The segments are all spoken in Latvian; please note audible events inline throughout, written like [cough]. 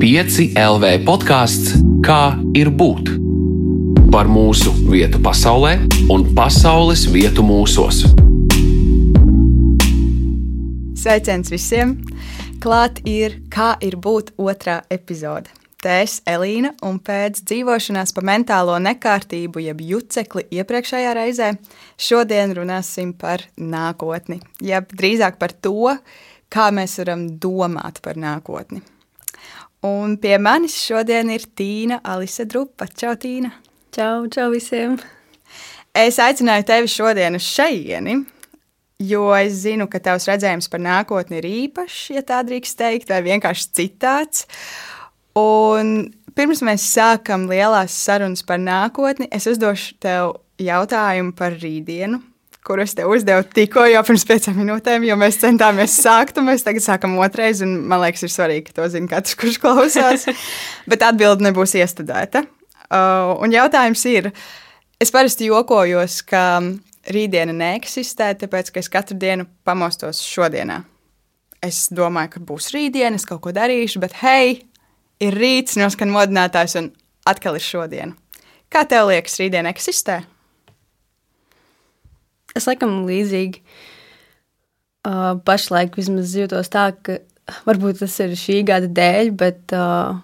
5 LV podkāsts Kā ir būt? Par mūsu vietu pasaulē un pasaules vietu mūsos. Sveiciens visiem! Klāt ir Kā ir būt otrā epizode. Te es, Elīna, un pēc dzīvošanās pa mentālo nekārtību, jeb jucekli iepriekšējā reizē, šodien runāsim par nākotni, jeb drīzāk par to, kā mēs varam domāt par nākotni. Un pie manis šodien ir Tīna Alise Drupa. Čau, Tīna! Čau, čau visiem! Es aicināju tevi šodien uz šejieni, jo es zinu, ka tavs redzējums par nākotni ir īpašs, ja tā drīkst teikt, vai vienkārši citāds. Un pirms mēs sākam lielās sarunas par nākotni, es uzdošu tev jautājumu par rītdienu, kuru es tev uzdevu tikko jau pirms piecām minūtēm, jo mēs centāmies sākt, un mēs tagad sākam otrais. Man liekas, ir svarīgi, ka to zina katrs, kurš klausās. [laughs] Bet atbilde nebūs iestudēta. Uh, un jautājums ir, es parasti jokojos, ka rītdiena neeksistē, tāpēc ka es katru dienu pamostos šodienā. Es domāju, ka būs rītdiena, es kaut ko darīšu, bet hei, ir rīts, noskan modinātājs, un atkal ir šodiena. Kā tev liekas, rītdiena eksistē? Es laikam līdzīgi uh, pašlaik vismaz jūtos tā, ka varbūt tas ir šī gada dēļ, bet uh,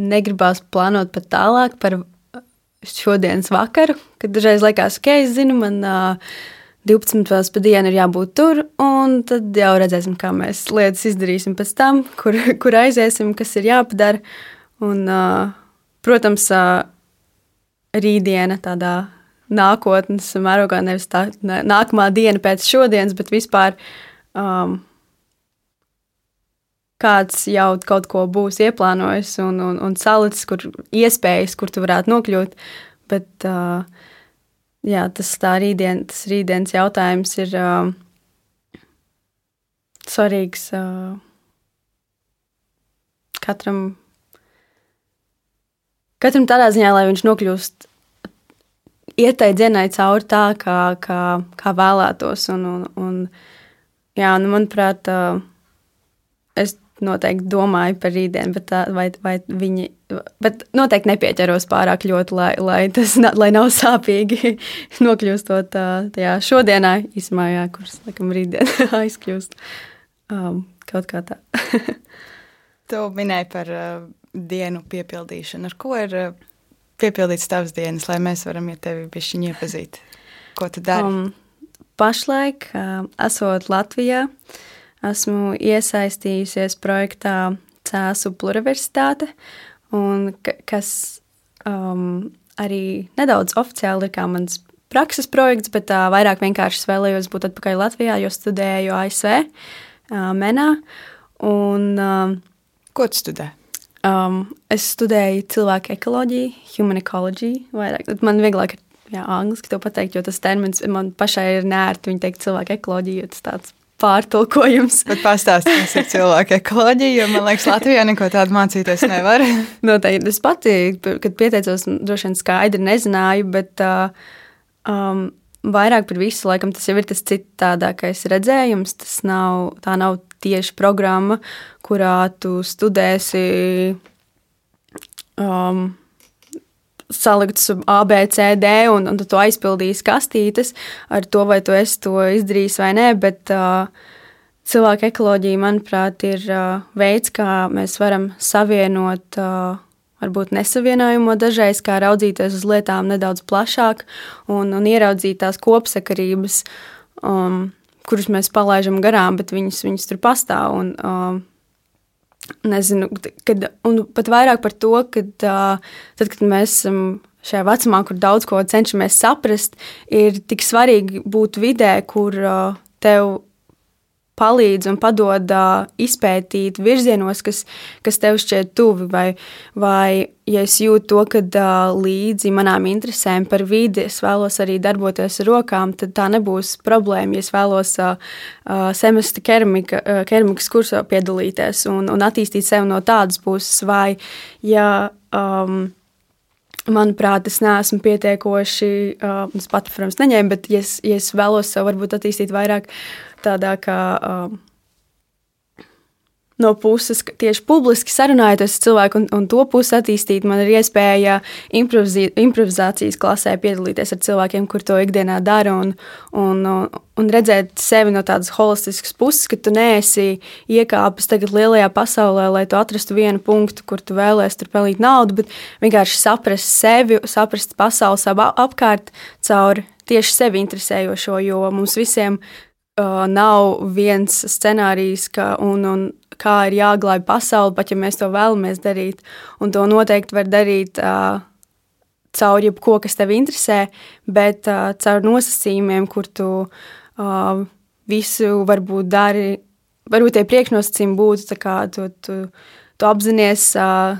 negribās plānot pat tālāk par šodienas vakaru, kad dažreiz liekas, ka es zinu, man uh, 12 vēl pa dienu ir jābūt tur, un tad jau redzēsim, kā mēs lietas izdarīsim pēc tam, kur, [laughs] kur aiziesim, kas ir jāpadara. Un, uh, protams, uh, rītdiena tādā nākotnes mērogā, nevis tā nākamā diena pēc šodienas, bet vispār um, kāds jau kaut ko būs ieplānojis un, un, un salicis, kur iespējas, kur tu varētu nokļūt. Bet uh, jā, tas tā rītdien, tas rītdienas jautājums ir uh, svarīgs uh, katram. Katram tādā ziņā, lai viņš nokļūst iet tai dienai cauri tā, kā, kā, kā vēlētos. Un, un, un, jā, nu, manuprāt, es noteikti domāju par rītdienu, bet, tā, vai, vai viņi, bet noteikti nepieķeros pārāk ļoti, lai, lai tas lai nav sāpīgi [laughs] nokļūstot tajā šodienā, īsumā, jā, kuras, laikam, rītdien [laughs] aizkļūst. Um, kaut kā tā. [laughs] tu minēji par uh, dienu piepildīšanu. Ar ko ir uh, piepildīts tavas dienas, lai mēs varam ja tevi bišķiņi iepazīt? Ko tu dari? Um, pašlaik, uh, esot Latvijā, esmu iesaistījusies projektā Cēsu Pluriversitāte, un kas um, arī nedaudz oficiāli ir kā mans prakses projekts, bet uh, vairāk vienkārši vēlējos būt atpakaļ Latvijā, jo studēju ASV, uh, MENā. Un, uh, Ko tu studē? Um, es studēju cilvēku ekoloģiju, human ecology. Vairāk. Man vieglāk ir jā, angliski to pateikt, jo tas termins man pašai ir nērti. Viņa teikt, cilvēku ekoloģija, tas tāds pārtulkojums. Bet pastāstiet, kas ir cilvēka ekoloģija, jo man liekas, Latvijā neko tādu mācīties nevar. [laughs] Noteikti. Es pati, kad pieteicos, droši vien skaidri nezināju, bet uh, um, vairāk par visu, laikam, tas jau ir tas citādākais redzējums. Tas nav, tā nav tieši programma, kurā tu studēsi um, salikts A, B, C, D, un, un tu to aizpildīsi kastītes ar to, vai tu esi to izdarījis vai nē. Bet uh, cilvēka ekoloģija, manuprāt, ir uh, veids, kā mēs varam savienot. Uh, varbūt nesavienojumu dažreiz, kā raudzīties uz lietām nedaudz plašāk un, un ieraudzīt tās kopsakarības. Um, kurus mēs palaidām garām, bet viņas, viņas tur pastāv. Un, uh, nezinu, kad, un pat vairāk par to, ka uh, tad, kad mēs esam šajā vecumā, kur daudz ko cenšamies saprast, ir tik svarīgi būt vidē, kur uh, tev palīdz un padod uh, izpētīt virzienos, kas, kas tev šķiet tuvi. Vai, vai ja es jūtu to, ka uh, līdzi manām interesēm par vidi es vēlos arī darboties ar rokām, tad tā nebūs problēma. Ja es vēlos uh, semestra keramika, uh, keramikas kursā piedalīties un, un attīstīt sevi no tādas puses, vai ja. Um, Manuprāt, es neesmu pietiekoši, uh, es pat, protams, neņēmu, bet, ja es, ja es vēlos sev varbūt attīstīt vairāk uh, tādā kā. Um, no puses, tieši publiski sarunājoties ar cilvēku un, un to pusi attīstīt, man ir iespēja improvizācijas klasē piedalīties ar cilvēkiem, kur to ikdienā dara, un, un, un redzēt sevi no tādas holistiskas puses, ka tu neesi iekāpis tagad lielajā pasaulē, lai tu atrastu vienu punktu, kur tu vēlēsies tur pelnīt naudu, bet vienkārši saprast sevi, saprast pasauli sev apkārt caur tieši sevi interesējošo, jo mums visiem uh, nav viens scenārijs, ka, un, un kā ir jāglābj pasaule, pat ja mēs to vēlamies darīt. Un to noteikti var darīt uh, caur jebko, kas tev interesē, bet uh, caur nosacījumiem, kur tu uh, visu varbūt dari. Varbūt tie priekšnosacījumi būtu, ka tu, tu, tu apzinājies uh,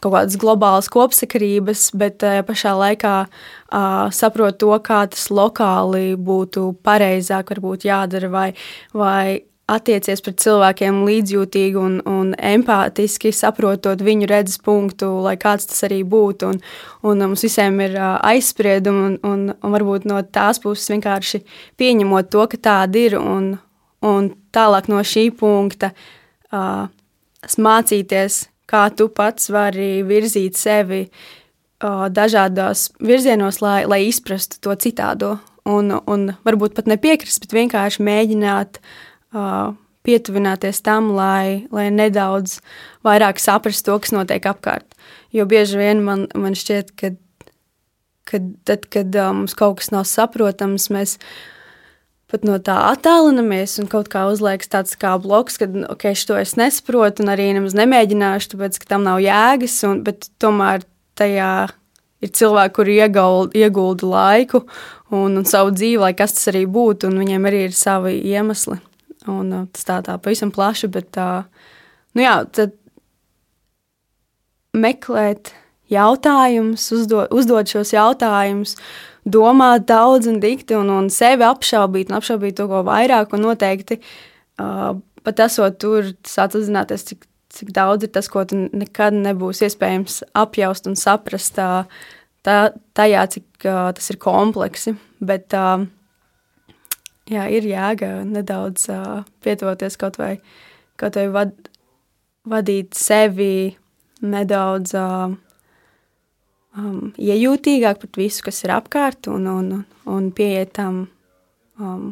kaut kādas globālas kopsakarības, bet tajā pašā laikā uh, saprot to, kā tas lokāli būtu pareizāk varbūt jādara, vai, vai attiecies pret cilvēkiem līdzjūtīgi un, un empātiski, saprotot viņu redzes punktu, lai kāds tas arī būtu. Un, un mums visiem ir aizspriedumi, un, un, un varbūt no tās puses vienkārši pieņemot to, ka tāda ir, un, un tālāk no šī punkta uh, mācīties, kā tu pats vari virzīt sevi uh, dažādos virzienos, lai, lai izprastu to citādo. Un, un varbūt pat nepiekrist, bet vienkārši mēģināt uh, pietuvināties tam, lai, lai nedaudz vairāk saprastu to, kas notiek apkārt. Jo bieži vien man, man šķiet, ka kad, tad, kad uh, mums kaut kas nav saprotams, mēs pat no tā attālinamies un kaut kā uzliekas tāds kā bloks, ka ok, šo es nesaprotu un arī nemaz nemēģināšu, tāpēc ka tam nav jēgas. Un, bet tomēr tajā ir cilvēki, kuri iegulda, iegulda laiku un, un savu dzīvi, lai kas tas arī būtu, un viņiem arī ir savi iemesli. Un, uh, tas tā, tā pavisam plaši, bet tā, nu jā, tad meklēt jautājumus, uzdot, uzdot šos jautājumus, domāt daudz un dikti un, un sevi apšaubīt un apšaubīt to, ko vairāk. Un noteikti uh, pat esot tur, sāc uzzināties, cik, cik daudz ir tas, ko tu nekad nebūs iespējams apjaust un saprast tā, tā, tajā, cik uh, tas ir kompleksi. Bet, uh, jā, ir jēga nedaudz uh, pietuvoties kaut vai, kaut vai vad, vadīt sevi nedaudz uh, um, iejūtīgāk pret visu, kas ir apkārt, un, un, un pieiet tam um,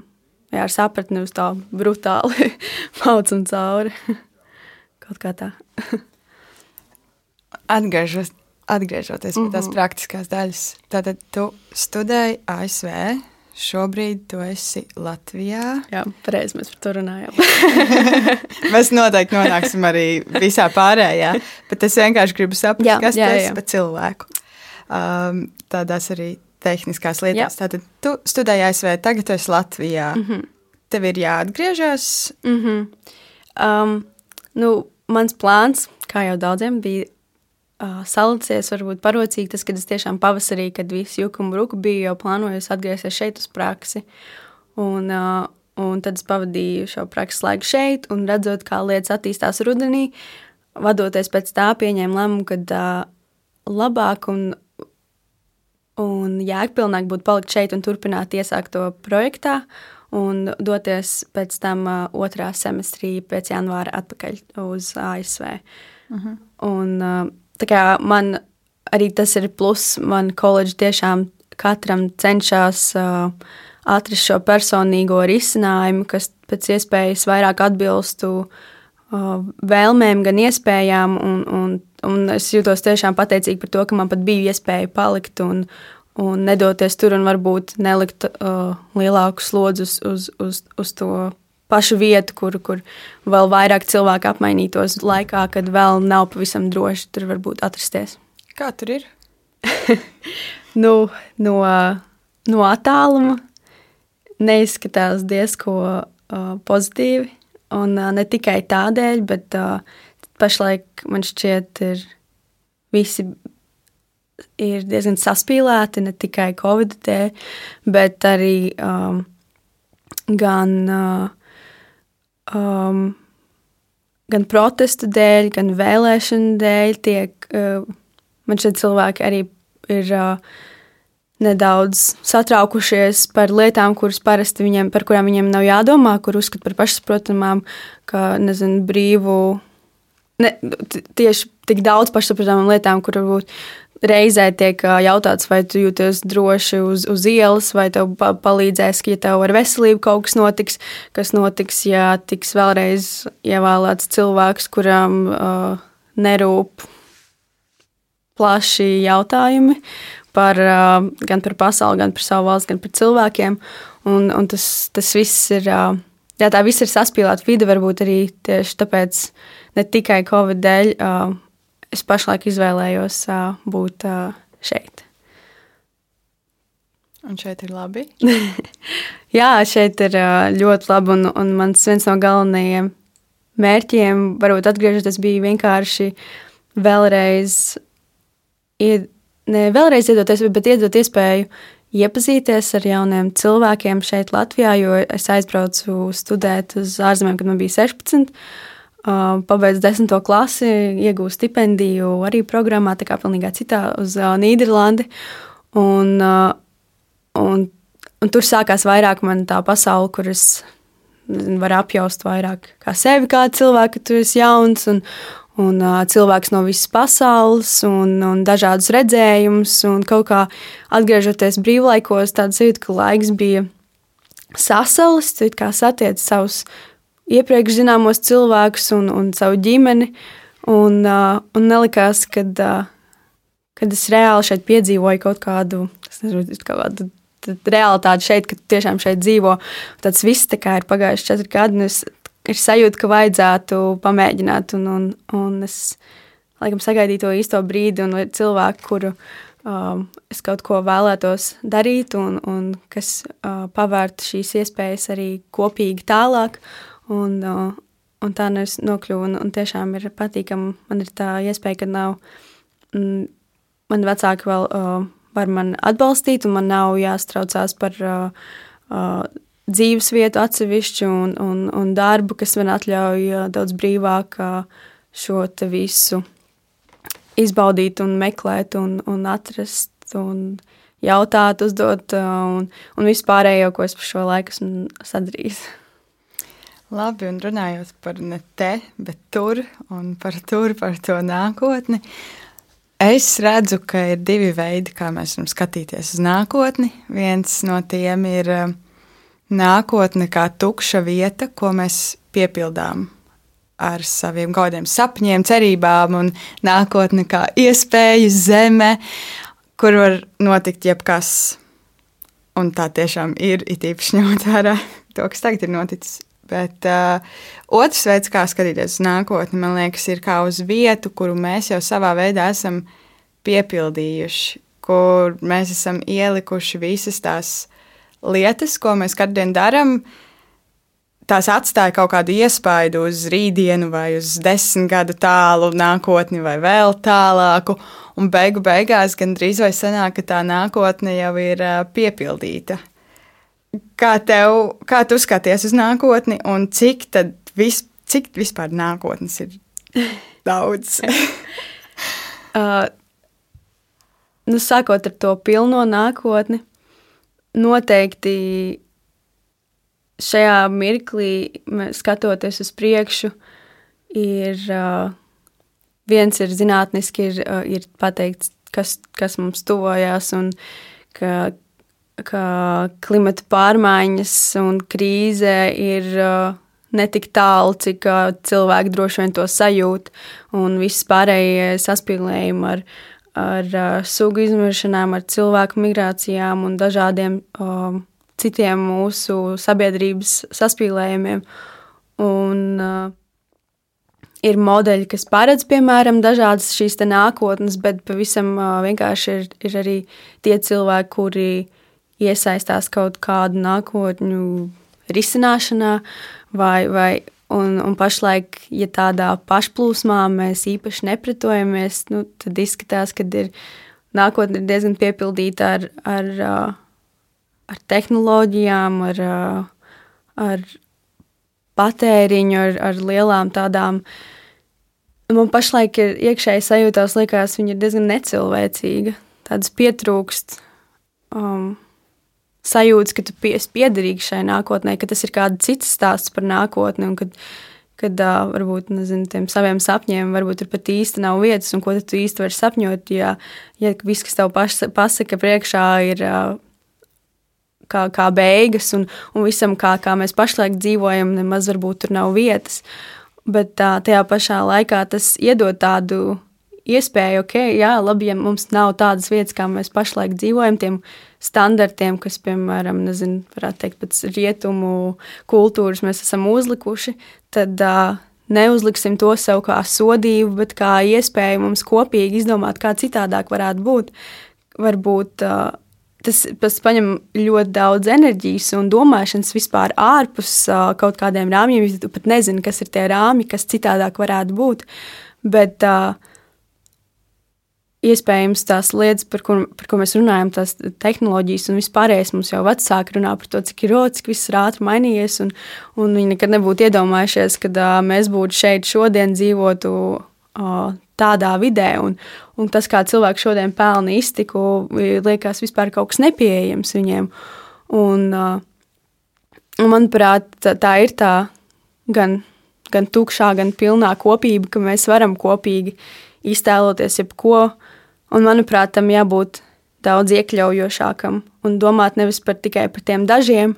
jā, ar sapratni uz tā brutāli [laughs] mauc un cauri. [laughs] kaut kā tā. [laughs] Atgriežos, atgriežoties pie mm -hmm. tās mhm. praktiskās daļas, tad tu studēji ASV Šobrīd tu esi Latvijā. Jā, pareizi mēs par to runājam. mēs noteikti nonāksim arī visā pārējā, bet es vienkārši gribu saprast, jā, kas jā, tas ir par cilvēku. Um, tādās arī tehniskās lietās. Jā. Tātad tu studēji ASV, tagad tu esi Latvijā. Mm -hmm. Tev ir jāatgriežas. Mm -hmm. um, nu, mans plāns, kā jau daudziem, bija uh, salicies, varbūt parocīgi tas, kad es tiešām pavasarī, kad viss juka un bruka bija, jau plānojos atgriezties šeit uz praksi. Un, uh, un tad es pavadīju šo prakses laiku šeit, un redzot, kā lietas attīstās rudenī, vadoties pēc tā, pieņēmu lēmumu, ka uh, labāk un, un jēgpilnāk būtu palikt šeit un turpināt iesākt to projektā. Un doties pēc tam uh, otrā semestrī, pēc janvāra, atpakaļ uz ASV. Uh -huh. Un, uh, Tā kā man arī tas ir plus, man koledža tiešām katram cenšas uh, atrast šo personīgo risinājumu, kas pēc iespējas vairāk atbilstu uh, vēlmēm, gan iespējām. Un, un, un es jūtos tiešām pateicīgi par to, ka man pat bija iespēja palikt un, un nedoties tur un varbūt nelikt uh, lielāku slodzi uz, uz, uz, uz to pašu vietu, kur, kur vēl vairāk cilvēku apmainītos laikā, kad vēl nav pavisam droši tur varbūt atrasties. Kā tur ir? [laughs] nu, no, no attāluma neizskatās diezko uh, pozitīvi. Un uh, ne tikai tādēļ, bet uh, pašlaik man šķiet, ir visi ir diezgan saspīlēti, ne tikai Covid dēļ, bet arī um, gan uh, um, gan protestu dēļ, gan vēlēšanu dēļ tiek, uh, man šeit cilvēki arī ir uh, nedaudz satraukušies par lietām, kuras parasti viņiem, par kurām viņiem nav jādomā, kur uzskata par pašsaprotamām, kā, nezinu, brīvu ne, tieši tik daudz pašsaprotamām lietām, kur varbūt reizē tiek jautāts, vai tu jūties droši uz, uz ielas, vai tev palīdzēs, ja tev ar veselību kaut kas notiks, kas notiks, ja tiks vēlreiz ievēlēts cilvēks, kuram uh, nerūp plaši jautājumi par, uh, gan par pasauli, gan par savu valsts, gan par cilvēkiem. Un, un tas, tas viss ir, uh, jā, tā viss ir saspīlēta vide, varbūt arī tieši tāpēc ne tikai Covid dēļ. Uh, es pašlaik izvēlējos uh, būt uh, šeit. Un šeit ir labi? [laughs] Jā, šeit ir ļoti labi. Un, un mans viens no galvenajiem mērķiem, varbūt atgriežoties, bija vienkārši vēlreiz, ied, ne vēlreiz iedoties, bet iedot iespēju iepazīties ar jauniem cilvēkiem šeit, Latvijā, jo es aizbraucu studēt uz ārzemēm, kad man bija 16 pabeidz desmito klasi, iegūst stipendiju arī programmā, tā kā pilnīgi citā uz Nīderlandi. Un, un, un tur sākās vairāk man tā pasaule, kur es varu apjaust vairāk kā sevi, kā cilvēku, tu esi jauns un, un cilvēks no visas pasaules un, un dažādus redzējumus. Kaut kā atgriežoties brīvlaikos, tāds jūt, ka laiks bija sasalis, tu kā satiec savus iepriekš zināmos cilvēkus un, un savu ģimeni. Un, uh, un nelikās, ka uh, kad es reāli šeit piedzīvoju kaut kādu, nezinu, kaut kādu realitāti šeit, ka tiešām šeit dzīvo. Tas viss tā kā ir pagājuši četri gadi, un es ir sajūta, ka vajadzētu pamēģināt. Un, un, un es laikam sagaidīju to īsto brīdi un cilvēku, kuru um, es kaut ko vēlētos darīt, un, un kas uh, pavērtu šīs iespējas arī kopīgi tālāk. Un, un tā nu es nokļuvu, un, un tiešām ir patīkami. Man ir tā iespēja, ka nav, mm, man vecāki vēl uh, var man atbalstīt, un man nav jāstraucās par uh, uh, dzīves vietu atsevišķu un, un, un darbu, kas man atļauj uh, daudz brīvāk uh, šo visu izbaudīt un meklēt un, un atrast un jautāt, uzdot uh, un, un vispārējo, ko es par šo laiku esmu sadarījis. Labi, un runājot par ne te, bet tur un par tur, par to nākotni. Es redzu, ka ir divi veidi, kā mēs varam skatīties uz nākotni. Viens no tiem ir um, nākotne kā tukša vieta, ko mēs piepildām ar saviem gaudiem, sapņiem, cerībām, un nākotne kā iespēju zeme, kur var notikt jebkas. Un tā tiešām ir, it īpaši ņemot vērā to, kas tagad ir noticis Bet uh, otrs veids, kā skatīties uz nākotni, man liekas, ir kā uz vietu, kuru mēs jau savā veidā esam piepildījuši, kur mēs esam ielikuši visas tās lietas, ko mēs katru dienu darām. Tās atstāja kaut kādu iespaidu uz rītdienu, vai uz desmit gadu tālu nākotni, vai vēl tālāku. Un beigu beigās gandrīz vai sanāk, ka tā nākotne jau ir uh, piepildīta. Kā tev, kā tu skaties uz nākotni, un cik tad vis, cik vispār nākotnes ir daudz? [laughs] uh, nu, sākot ar to pilno nākotni, noteikti šajā mirklī, skatoties uz priekšu, ir uh, viens ir zinātniski, ir, uh, ir pateikts, kas, kas mums tuvojās, un ka ka klimata pārmaiņas un krīze ir uh, ne tik tālu, cik uh, cilvēki droši vien to sajūt, un viss pārējie saspīlējumi ar, ar uh, sugu izmiršanām, ar cilvēku migrācijām un dažādiem um, citiem mūsu sabiedrības saspīlējumiem. Un, uh, ir modeļi, kas paredz, piemēram, dažādas šīs nākotnes, bet pavisam uh, vienkārši ir, ir arī tie cilvēki, kuri iesaistās kaut kādu nākotņu risināšanā, vai, vai un, un pašlaik, ja tādā pašplūsmā mēs īpaši nepretojamies, nu, tad izskatās, ka nākotne ir diezgan piepildīta ar, ar, ar tehnoloģijām, ar, ar patēriņu, ar, ar lielām tādām. Man pašlaik ir iekšēji sajūtās, liekas, viņa ir diezgan necilvēcīga. Tādas pietrūkst. Um, sajūtas, ka tu esi piederīgs šai nākotnē, ka tas ir kāds cits stāsts par nākotni un ka, kad uh, varbūt nezinu, tiem saviem sapņiem varbūt tur pat īsti nav vietas, un ko tu īsti vari sapņot, ja, ja viss, kas tev paš, pasaka priekšā, ir uh, kā, kā beigas, un, un visam, kā, kā mēs pašlaik dzīvojam, nemaz varbūt tur nav vietas. Bet uh, tajā pašā laikā tas iedod tādu iespēju, ok, jā, labi, ja mums nav tādas vietas, kā mēs pašlaik dzīvojam, tiem standartiem, kas, piemēram, nezinu, varētu teikt, pēc rietumu kultūras mēs esam uzlikuši, tad uh, neuzliksim to sev kā sodību, bet kā iespēju mums kopīgi izdomāt, kā citādāk varētu būt. Varbūt uh, tas, tas prasa ļoti daudz enerģijas un domāšanas vispār ārpus uh, kaut kādiem rāmjiem. Tu pat nezini, kas ir tie rāmji, kas citādāk varētu būt. Bet uh, iespējams tās lietas, par ko, par ko mēs runājam, tās tehnoloģijas un vispārējais mums jau vecāki runā par to, cik ir rots, cik viss ir ātri mainījies. Un, un viņi nekad nebūtu iedomājušies, ka uh, mēs būtu šeit šodien dzīvotu uh, tādā vidē. Un, un tas, kā cilvēki šodien pelna iztiku, liekas vispār kaut kas nepieejams viņiem. Un, uh, manuprāt, tā, ir tā gan, gan tukšā, gan pilnā kopība, ka mēs varam kopīgi iztēloties jebko, Un, manuprāt, tam jābūt daudz iekļaujošākam un domāt nevis par tikai par tiem dažiem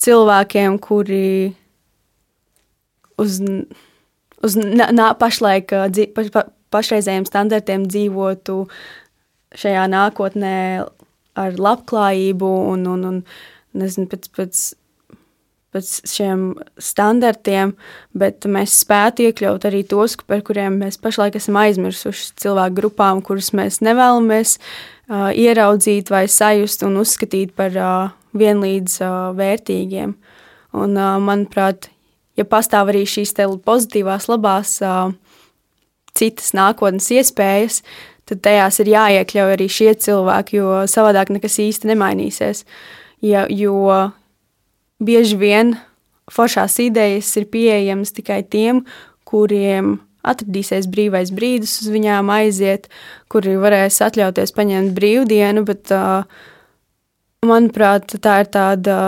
cilvēkiem, kuri uz, uz nā, pašlaik pa, pa, pašreizējiem standartiem dzīvotu šajā nākotnē ar labklājību un, un, un nezinu, pēc, pēc pēc šiem standartiem, bet mēs spētu iekļaut arī tos, par kuriem mēs pašlaik esam aizmirsuši cilvēku grupām, kurus mēs nevēlamies uh, ieraudzīt vai sajust un uzskatīt par uh, vienlīdz uh, vērtīgiem. Un, uh, manuprāt, ja pastāv arī šīs pozitīvās, labās uh, citas nākotnes iespējas, tad tajās ir jāiekļauj arī šie cilvēki, jo savādāk nekas īsti nemainīsies. Ja, jo bieži vien foršās idejas ir pieejamas tikai tiem, kuriem atradīsies brīvais brīdis uz viņām aiziet, kuri varēs atļauties paņemt brīvdienu, bet, manuprāt, tā ir tāda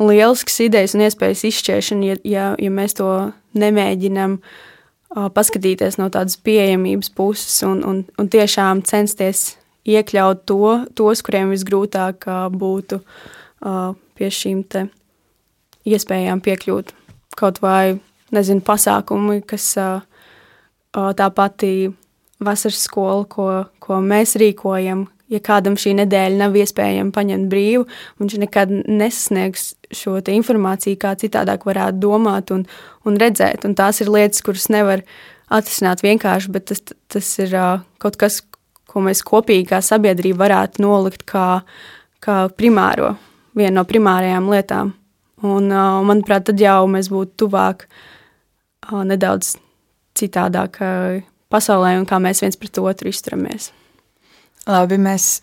lielisks idejas un iespējas izšķiešana, ja, ja, ja mēs to nemēģinam paskatīties no tādas pieejamības puses un, un, un tiešām censties iekļaut to, tos, kuriem visgrūtāk būtu uh, pie šīm iespējām piekļūt kaut vai nezinu, pasākumi, kas tā pati vasaras skola, ko, ko mēs rīkojam. Ja kādam šī nedēļa nav iespējama paņemt brīvu, viņš nekad nesasniegs šo informāciju, kā citādāk varētu domāt un, un redzēt. Un tās ir lietas, kuras nevar atrisināt vienkārši, bet tas, tas ir kaut kas, ko mēs kopīgi kā sabiedrība varētu nolikt kā, kā primāro viena no primārajām lietām. Un, uh, manuprāt, tad jau mēs būtu tuvāk uh, nedaudz citādākai pasaulē un kā mēs viens pret otru izturamies. Labi, mēs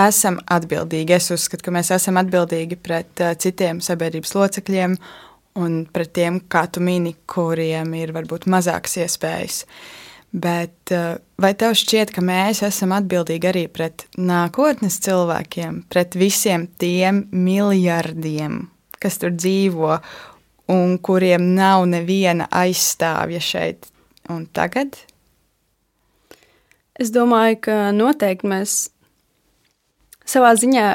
esam atbildīgi. Es uzskatu, ka mēs esam atbildīgi pret uh, citiem sabiedrības locekļiem un pret tiem, kā tu mini, kuriem ir varbūt mazākas iespējas. Uh, Bet eh, vai tev šķiet, ka mēs esam atbildīgi arī pret nākotnes cilvēkiem, pret visiem tiem miljardiem, kas tur dzīvo un kuriem nav neviena aizstāvja šeit un tagad? Es domāju, ka noteikti mēs savā ziņā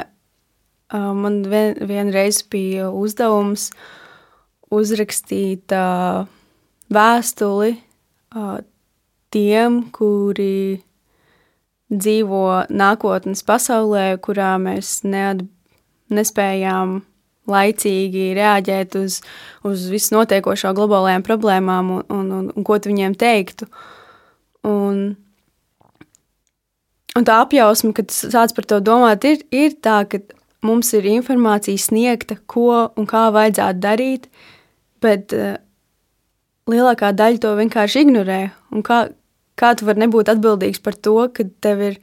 man vien, vienreiz bija uzdevums uzrakstīt vēstuli tiem, kuri dzīvo nākotnes pasaulē, kurā mēs neat, nespējām laicīgi reaģēt uz, uz visu notiekošo globālajām problēmām un, un, un, un ko tu viņiem teiktu. Un, un tā apjausma, kad sāc par to domāt, ir, ir tā, ka mums ir informācija sniegta, ko un kā vajadzētu darīt, bet uh, lielākā daļa to vienkārši ignorē. Un kā, kā tu vari nebūt atbildīgs par to, ka tev ir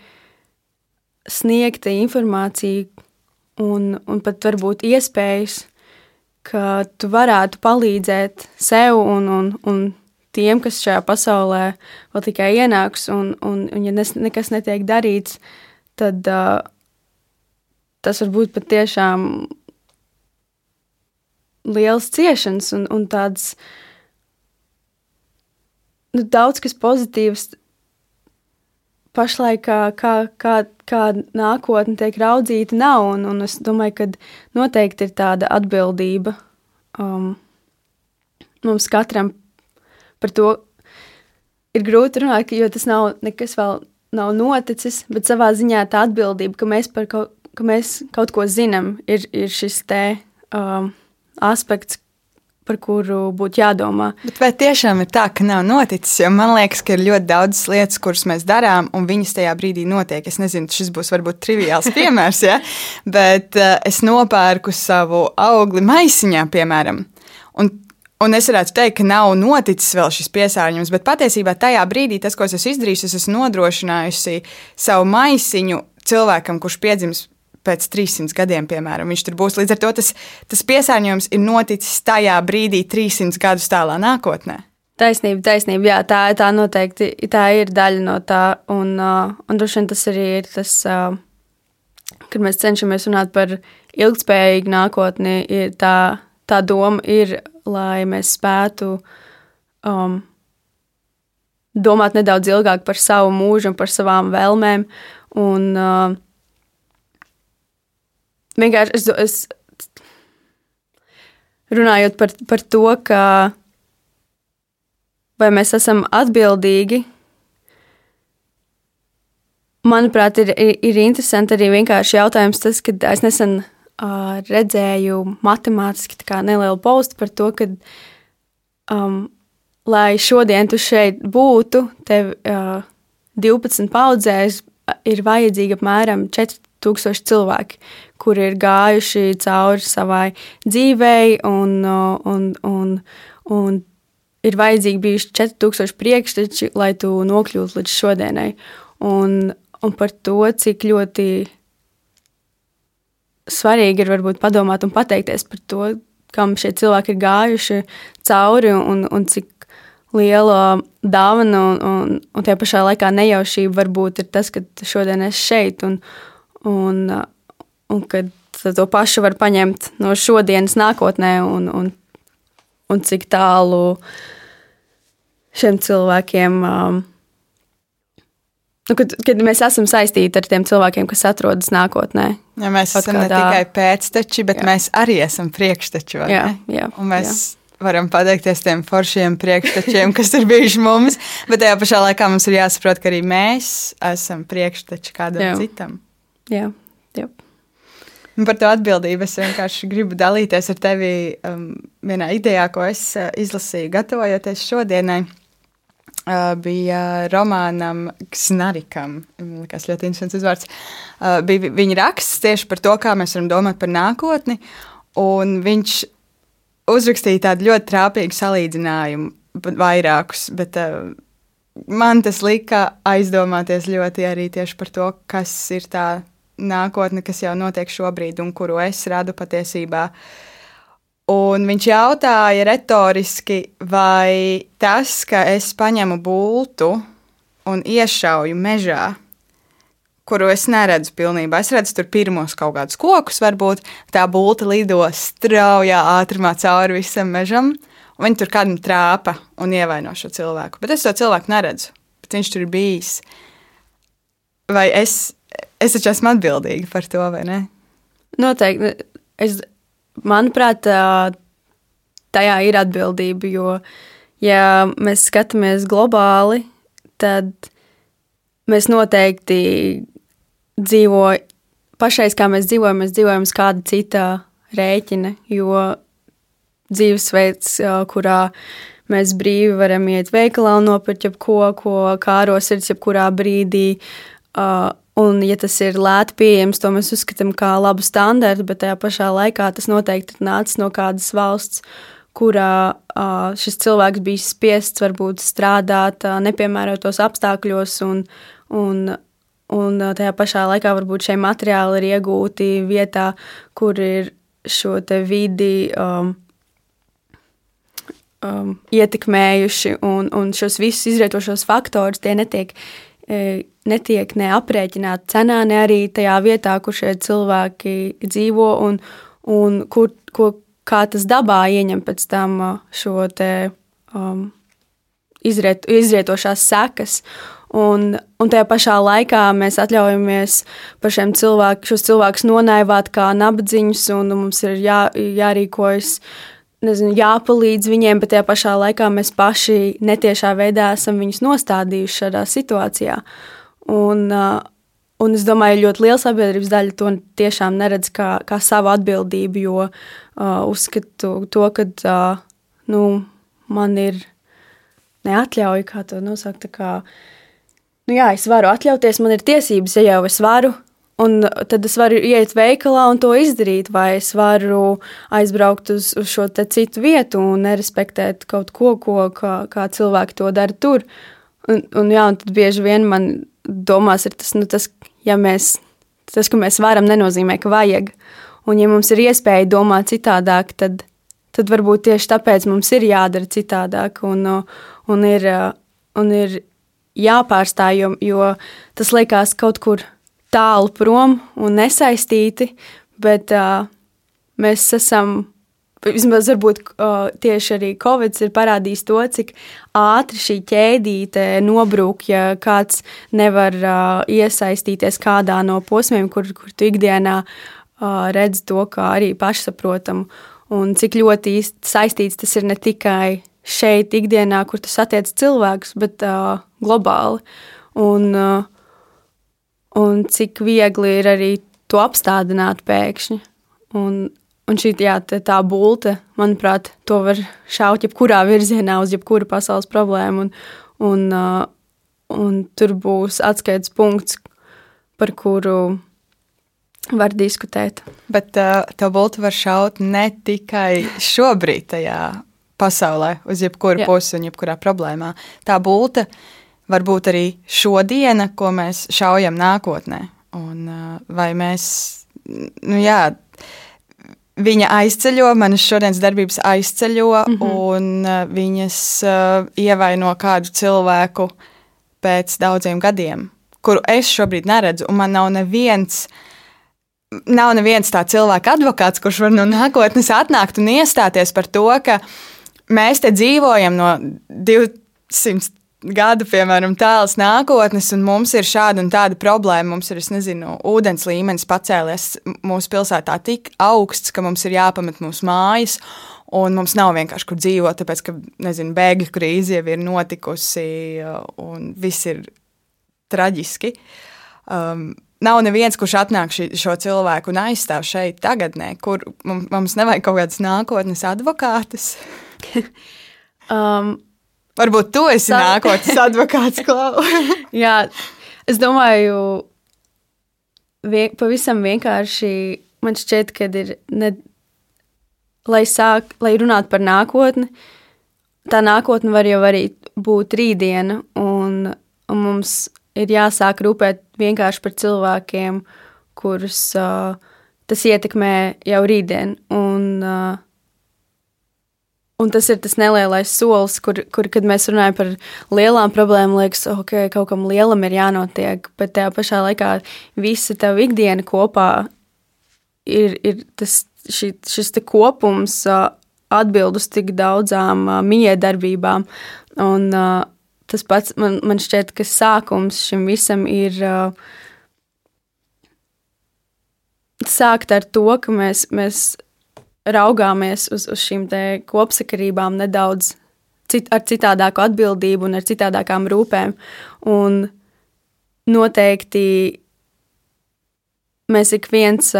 sniegta informācija un, un pat varbūt iespējas, ka tu varētu palīdzēt sev un, un, un tiem, kas šajā pasaulē vēl tikai ienāks, un, un, un ja nes, nekas netiek darīts, tad uh, tas var būt patiešām liels ciešanas un, un tāds nu, daudz kas pozitīvs pašlaik, kā, kā, kā, kā nākotne tiek raudzīta, nav. Un, un es domāju, ka noteikti ir tāda atbildība um, mums katram par to. Ir grūti runāt, jo tas nav nekas vēl nav noticis, bet savā ziņā tā atbildība, ka mēs kaut, ka mēs kaut ko zinām, ir, ir šis te um, aspekts, par kuru būtu jādomā. Bet vai tiešām ir tā, ka nav noticis? Jo man liekas, ka ir ļoti daudz lietas, kuras mēs darām, un viņas tajā brīdī notiek. Es nezinu, šis būs varbūt triviāls [laughs] piemērs, ja? bet uh, es nopērku savu augli maisiņā, piemēram. Un Un es varētu teikt, ka nav noticis vēl šis piesārņojums, bet patiesībā tajā brīdī tas, ko es esmu izdarījusi, es esmu nodrošinājusi savu maisiņu cilvēkam, kurš piedzims pēc 300 gadiem, piemēram. Viņš tur būs. Līdz ar to tas, tas piesārņojums ir noticis tajā brīdī, 300 gadus tālā nākotnē. Taisnība, taisnība. Jā, tā, tā noteikti tā ir daļa no tā. Un, uh, un droši vien tas arī ir tas, uh, kad mēs cenšamies runāt par ilgspējīgu nākotni, ir tā, tā doma ir lai mēs spētu um, domāt nedaudz ilgāk par savu mūžu un par savām vēlmēm. Un, uh, vienkārši es, es runājot par, par to, ka vai mēs esam atbildīgi. Manuprāt, ir, ir, ir interesanti arī vienkārši jautājums tas, ka es nesen uh, redzēju matemātiski nelielu postu par to, ka, um, lai šodien tu šeit būtu, tev uh, 12 paudzēs ir vajadzīgi apmēram 4000 cilvēki, kuri ir gājuši cauri savai dzīvei, un, un, un, un ir vajadzīgi bijuši 4000 priekšteči, lai tu nokļūtu līdz šodienai. Un, un par to, cik ļoti svarīgi ir varbūt padomāt un pateikties par to, kam šie cilvēki ir gājuši cauri un, un cik liela dāvana un, un, un tajā pašā laikā nejaušība varbūt ir tas, ka šodien es šeit un, un, un kad to pašu var paņemt no šodienas nākotnē un, un, un cik tālu šiem cilvēkiem um, Nu, kad, kad mēs esam saistīti ar tiem cilvēkiem, kas atrodas nākotnē. Ja mēs esam kādā... ne tikai pēcteči, bet jā. mēs arī esam priekšteči. Jā, jā, Un mēs jā. varam pateikties tiem foršiem priekštečiem, kas ir bijuši mums, bet tajā pašā laikā mums ir jāsaprot, ka arī mēs esam priekšteči kādam jā. citam. Jā, jā. Par to atbildību es vienkārši gribu dalīties ar tevi um, vienā idejā, ko es uh, izlasīju, gatavojoties šodienai bija romānam Ksnarikam. Tas ļoti interesants uzvārds. Bija viņa raksts tieši par to, kā mēs varam domāt par nākotni. Un viņš uzrakstīja tādu ļoti trāpīgu salīdzinājumu, vairākus, bet uh, man tas lika aizdomāties ļoti arī tieši par to, kas ir tā nākotne, kas jau notiek šobrīd un kuru es radu patiesībā. Un viņš jautāja retoriski, vai tas, ka es paņemu bultu un iešauju mežā, kuru es neredzu pilnībā. Es redzu tur pirmos kaut kādus kokus, varbūt tā bulta lido straujā ātrumā cauri visam mežam, un viņi tur kādam trāpa un ievaino šo cilvēku. Bet es to cilvēku neredzu, bet viņš tur bijis. Vai es, es taču esmu atbildīga par to, vai ne? Noteikti. Es, manuprāt, tajā ir atbildība. Jo, ja mēs skatāmies globāli, tad mēs noteikti dzīvojam pašais, kā mēs dzīvojam, mēs dzīvojam uz kāda cita rēķina. Jo dzīvesveids, kurā mēs brīvi varam iet veikalā un nopirkt jebko, ko kāros ir jebkurā brīdī. Un, ja tas ir lēti pieejams, to mēs uzskatām par labu standartu, bet tajā pašā laikā tas noteikti nācis no kādas valsts, kurā uh, šis cilvēks bija spiests varbūt strādāt uh, nepiemērotos apstākļos, un, un, un tajā pašā laikā varbūt šie materiāli ir iegūti vietā, kur ir šo vidi. Um, um, ietekmējuši, un, un šos visus izrietošos faktorus tie netiek netiek neaprēķināta cenā, ne arī tajā vietā, kur šie cilvēki dzīvo un, un kur, ko, kā tas dabā ieņem pēc tam uh, šo te, um, izriet, izrietošās sekas. Un, un tajā pašā laikā mēs atļaujamies cilvēkiem, šos cilvēkus nonaivāt kā nabadzīgus, un mums ir jā, jārīkojas, nezinu, jāpalīdz viņiem, bet tajā pašā laikā mēs paši netiešā veidā esam viņus nostādījuši šādā situācijā. Un, un es domāju, ļoti liela sabiedrības daļa to tiešām neredz kā, kā savu atbildību, jo uh, uzskatu to, ka uh, nu, man ir neatļauja, kā to nosaukt. Kā, nu jā, es varu atļauties, man ir tiesības, ja jau es varu. Un tad es varu iet veikalā un to izdarīt, vai es varu aizbraukt uz, uz šo citu vietu un nerespektēt kaut ko, ko kā, kā cilvēki to dara tur. Un, un, jā, un tad bieži vien man domās, tas, nu, tas, ja mēs, tas, ka mēs varam, nenozīmē, ka vajag. Un, ja mums ir iespēja domāt citādāk, tad, tad varbūt tieši tāpēc mums ir jādara citādāk. Un, un ir, un ir jāpārstāj, jo, jo tas liekas kaut kur tālu prom un nesaistīti, bet uh, mēs esam. Vismaz varbūt uh, tieši arī Covid ir parādījis to, cik ātri šī ķēdīte nobrūk, ja kāds nevar uh, iesaistīties kādā no posmiem, kur, kur tu ikdienā uh, redz to kā arī pašsaprotamu. Un cik ļoti saistīts tas ir ne tikai šeit, ikdienā, kur tu satiec cilvēkus, bet uh, globāli. Un, uh, un cik viegli ir arī to apstādināt pēkšņi. Un, un šī jā, tā bulte, manuprāt, to var šaut jebkurā virzienā uz jebkuru pasaules problēmu. Un, un, uh, un tur būs atskaites punkts, par kuru var diskutēt. Bet uh, tā bulta var šaut ne tikai šobrīd, tajā pasaulē, uz jebkuru Jā. pusi un jebkurā problēmā. Tā būtu var būt arī šodiena, ko mēs šaujam nākotnē. Un, vai mēs, nu jā, viņa aizceļo, manas šodienas darbības aizceļo, mm -hmm. un viņas ievaino kādu cilvēku pēc daudziem gadiem, kuru es šobrīd neredzu, un man nav neviens. Nav neviens tāds cilvēks, advokāts, kurš var no nākotnes atnākt un iestāties par to, ka mēs te dzīvojam no 200 gadu, piemēram, tālas nākotnes, un mums ir šāda un tāda problēma. Mums ir, es nezinu, ūdens līmenis pacēlies mūsu pilsētā tik augsts, ka mums ir jāpamet mūsu mājas. Un mums nav vienkārši kur dzīvot, tāpēc, ka, nezinu, bēgļu krīze jau ir notikusi, un viss ir traģiski. Um, nav neviens, kurš atnāk ši, šo cilvēku un aizstāv šeit, tagadnē, kur mums nevajag kaut kādas nākotnes advokātus. [laughs] um, Varbūt tu esi tā... nākotnes [laughs] advokāts, Klau. [laughs] Jā, es domāju, vien, pavisam vienkārši man šķiet, ka ir, ne, lai, sāk, lai runātu par nākotni, tā nākotne var jau arī būt rītdiena, un, un mums ir jāsāk rūpēt vienkārši par cilvēkiem, kurus uh, tas ietekmē jau rītdien. Un, uh, Un tas ir tas nelielais solis, kur, kur kad mēs runājam par lielām problēmām, liekas, ok, kaut kam lielam ir jānotiek, bet tajā pašā laikā visa tava ikdiena kopā ir, ir tas, ši, šis kopums atbild uz tik daudzām miedarbībām. Un tas pats man, man šķiet, ka sākums šim visam ir sākt ar to, ka mēs, mēs raugāmies uz, uz šīm kopsakarībām nedaudz cit, ar citādāku atbildību un ar citādākām rūpēm. Un noteikti mēs ik viens,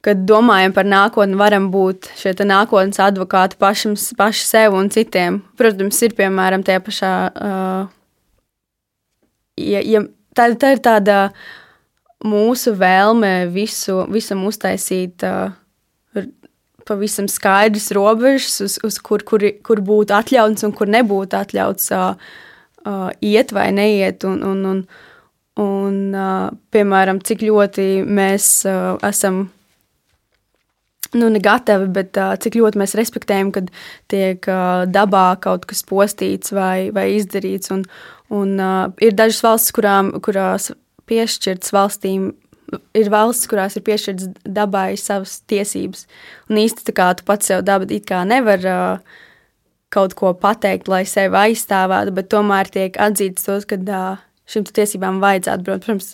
kad domājam par nākotni, varam būt šie nākotnes advokāti pašam, paši sev un citiem. Protams, ir piemēram tie pašā. Ja, ja, tā, tā ir tāda mūsu vēlme visu, visam uztaisīt uh, pavisam skaidrs robežas, uz, uz kur, kur, kur būtu atļauts un kur nebūtu atļauts uh, uh, iet vai neiet. Un, un, un, un, uh, piemēram, cik ļoti mēs uh, esam nu, ne gatavi, bet uh, cik ļoti mēs respektējam, kad tiek uh, dabā kaut kas postīts vai, vai izdarīts. Un, un, uh, ir dažas valstis, kurām, kurās piešķirts valstīm ir valsts, kurās ir piešķirts dabai savas tiesības. Un īsti tā kā tu pats sev dabu it kā nevar uh, kaut ko pateikt, lai sevi aizstāvētu, bet tomēr tiek atzīts tos, ka uh, šīm tiesībām vajadzētu. Protams,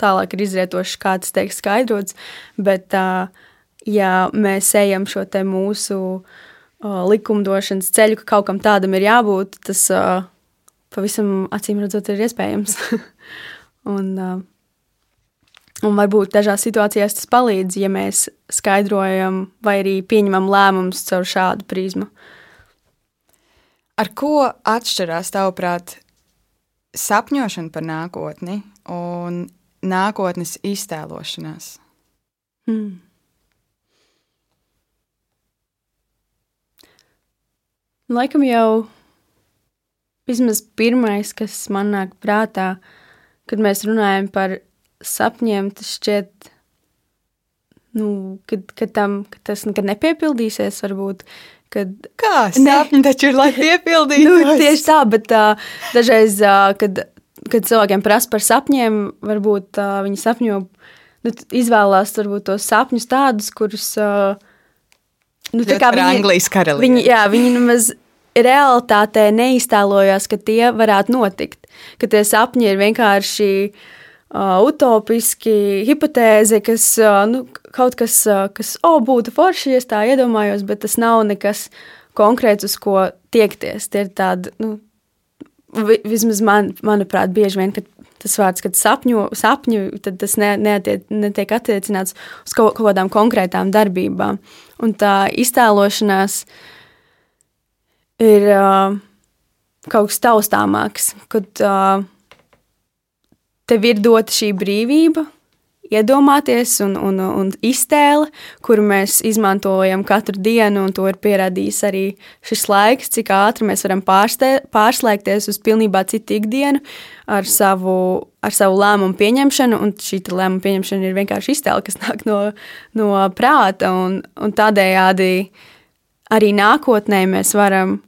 tālāk ir izrietoši, kā tas tiek skaidrots, bet uh, ja mēs ejam šo te mūsu uh, likumdošanas ceļu, ka kaut kam tādam ir jābūt, tas uh, pavisam acīm redzot ir iespējams. [laughs] un, uh, un varbūt dažās situācijās tas palīdz, ja mēs skaidrojam vai arī pieņemam lēmumus caur šādu prizmu. Ar ko atšķirās, tavuprāt, sapņošana par nākotni un nākotnes iztēlošanās? Hmm. Laikam jau vismaz pirmais, kas man nāk prātā, kad mēs runājam par sapņiem, tas šķiet, nu, kad, kad, tam, kad tas nekad nepiepildīsies, varbūt. Kad, Kā sapņi taču ir, lai [laughs] piepildītos? nu, tieši tā, bet uh, dažreiz, uh, kad, kad cilvēkiem prasa par sapņiem, varbūt uh, viņi sapņo, nu, izvēlās varbūt tos sapņus tādus, kurus. Uh, Nu, tā kā viņi, Anglijas karaliene. Viņi, jā, viņi nemaz realitātē neiztēlojās, ka tie varētu notikt. Ka tie sapņi ir vienkārši uh, utopiski, hipotēze, kas uh, nu, kaut kas, uh, kas oh, būtu forši, ja tā iedomājos, bet tas nav nekas konkrēts, uz ko tiekties. Tie ir tādi, nu, vismaz man, manuprāt, bieži vien, kad tas vārds, kad sapņu, sapņu tad tas ne, neatiec, netiek attiecināts uz kaut, kaut kādām konkrētām darbībām. Un tā iztēlošanās ir uh, kaut kas taustāmāks, kad uh, tev ir dota šī brīvība, iedomāties un, un, un iztēle, kuru mēs izmantojam katru dienu, un to ir pierādījis arī šis laiks, cik ātri mēs varam pārstē, pārslēgties uz pilnībā citu ikdienu ar savu, ar savu lēmumu pieņemšanu, un šī lēmuma pieņemšana ir vienkārši iztēle, kas nāk no, no prāta, un, un tādējādi arī nākotnē mēs varam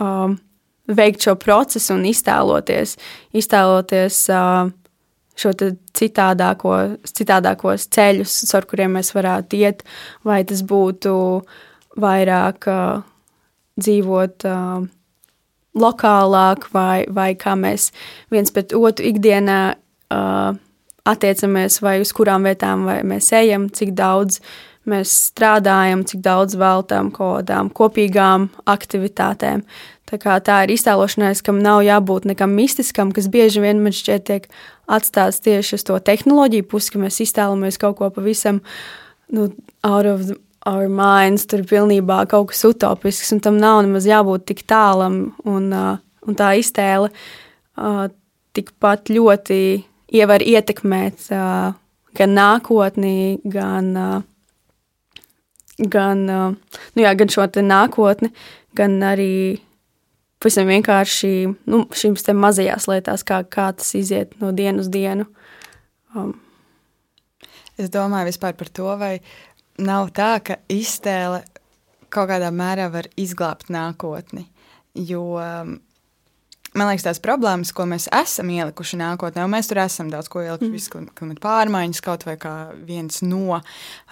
um, veikt šo procesu un iztēloties, iztēloties šo citādāko, citādākos ceļus, ar kuriem mēs varētu iet, vai tas būtu vairāk dzīvot lokālāk, vai, vai kā mēs viens pret otru ikdienā attiecamies, vai uz kurām vietām mēs ejam, cik daudz mēs strādājam, cik daudz veltām kaut kādām kopīgām aktivitātēm. Tā, tā ir iztēlošanās, kam nav jābūt nekam mistiskam, kas bieži vien man šķiet tiek atstāts tieši uz to tehnoloģiju pusi, ka mēs iztēlojamies kaut ko pavisam nu, out of our minds, tur pilnībā kaut kas utopisks, un tam nav nemaz jābūt tik tālam, un, uh, un tā iztēle uh, tikpat ļoti ievar ietekmēt uh, gan nākotnī, gan, uh, gan, uh, nu jā, gan šo nākotni, gan arī pavisam vienkārši nu, šīm mazajās lietās, kā, kā tas iziet no dienas uz dienu. Um. Es domāju par to, vai nav tā, ka iztēle kaut kādā mērā var izglābt nākotni. Jo um, man liekas, tās problēmas, ko mēs esam ielikuši nākotnē, un mēs tur esam daudz ko ielikuši, mm. klimata pārmaiņas, kaut vai kā viens no,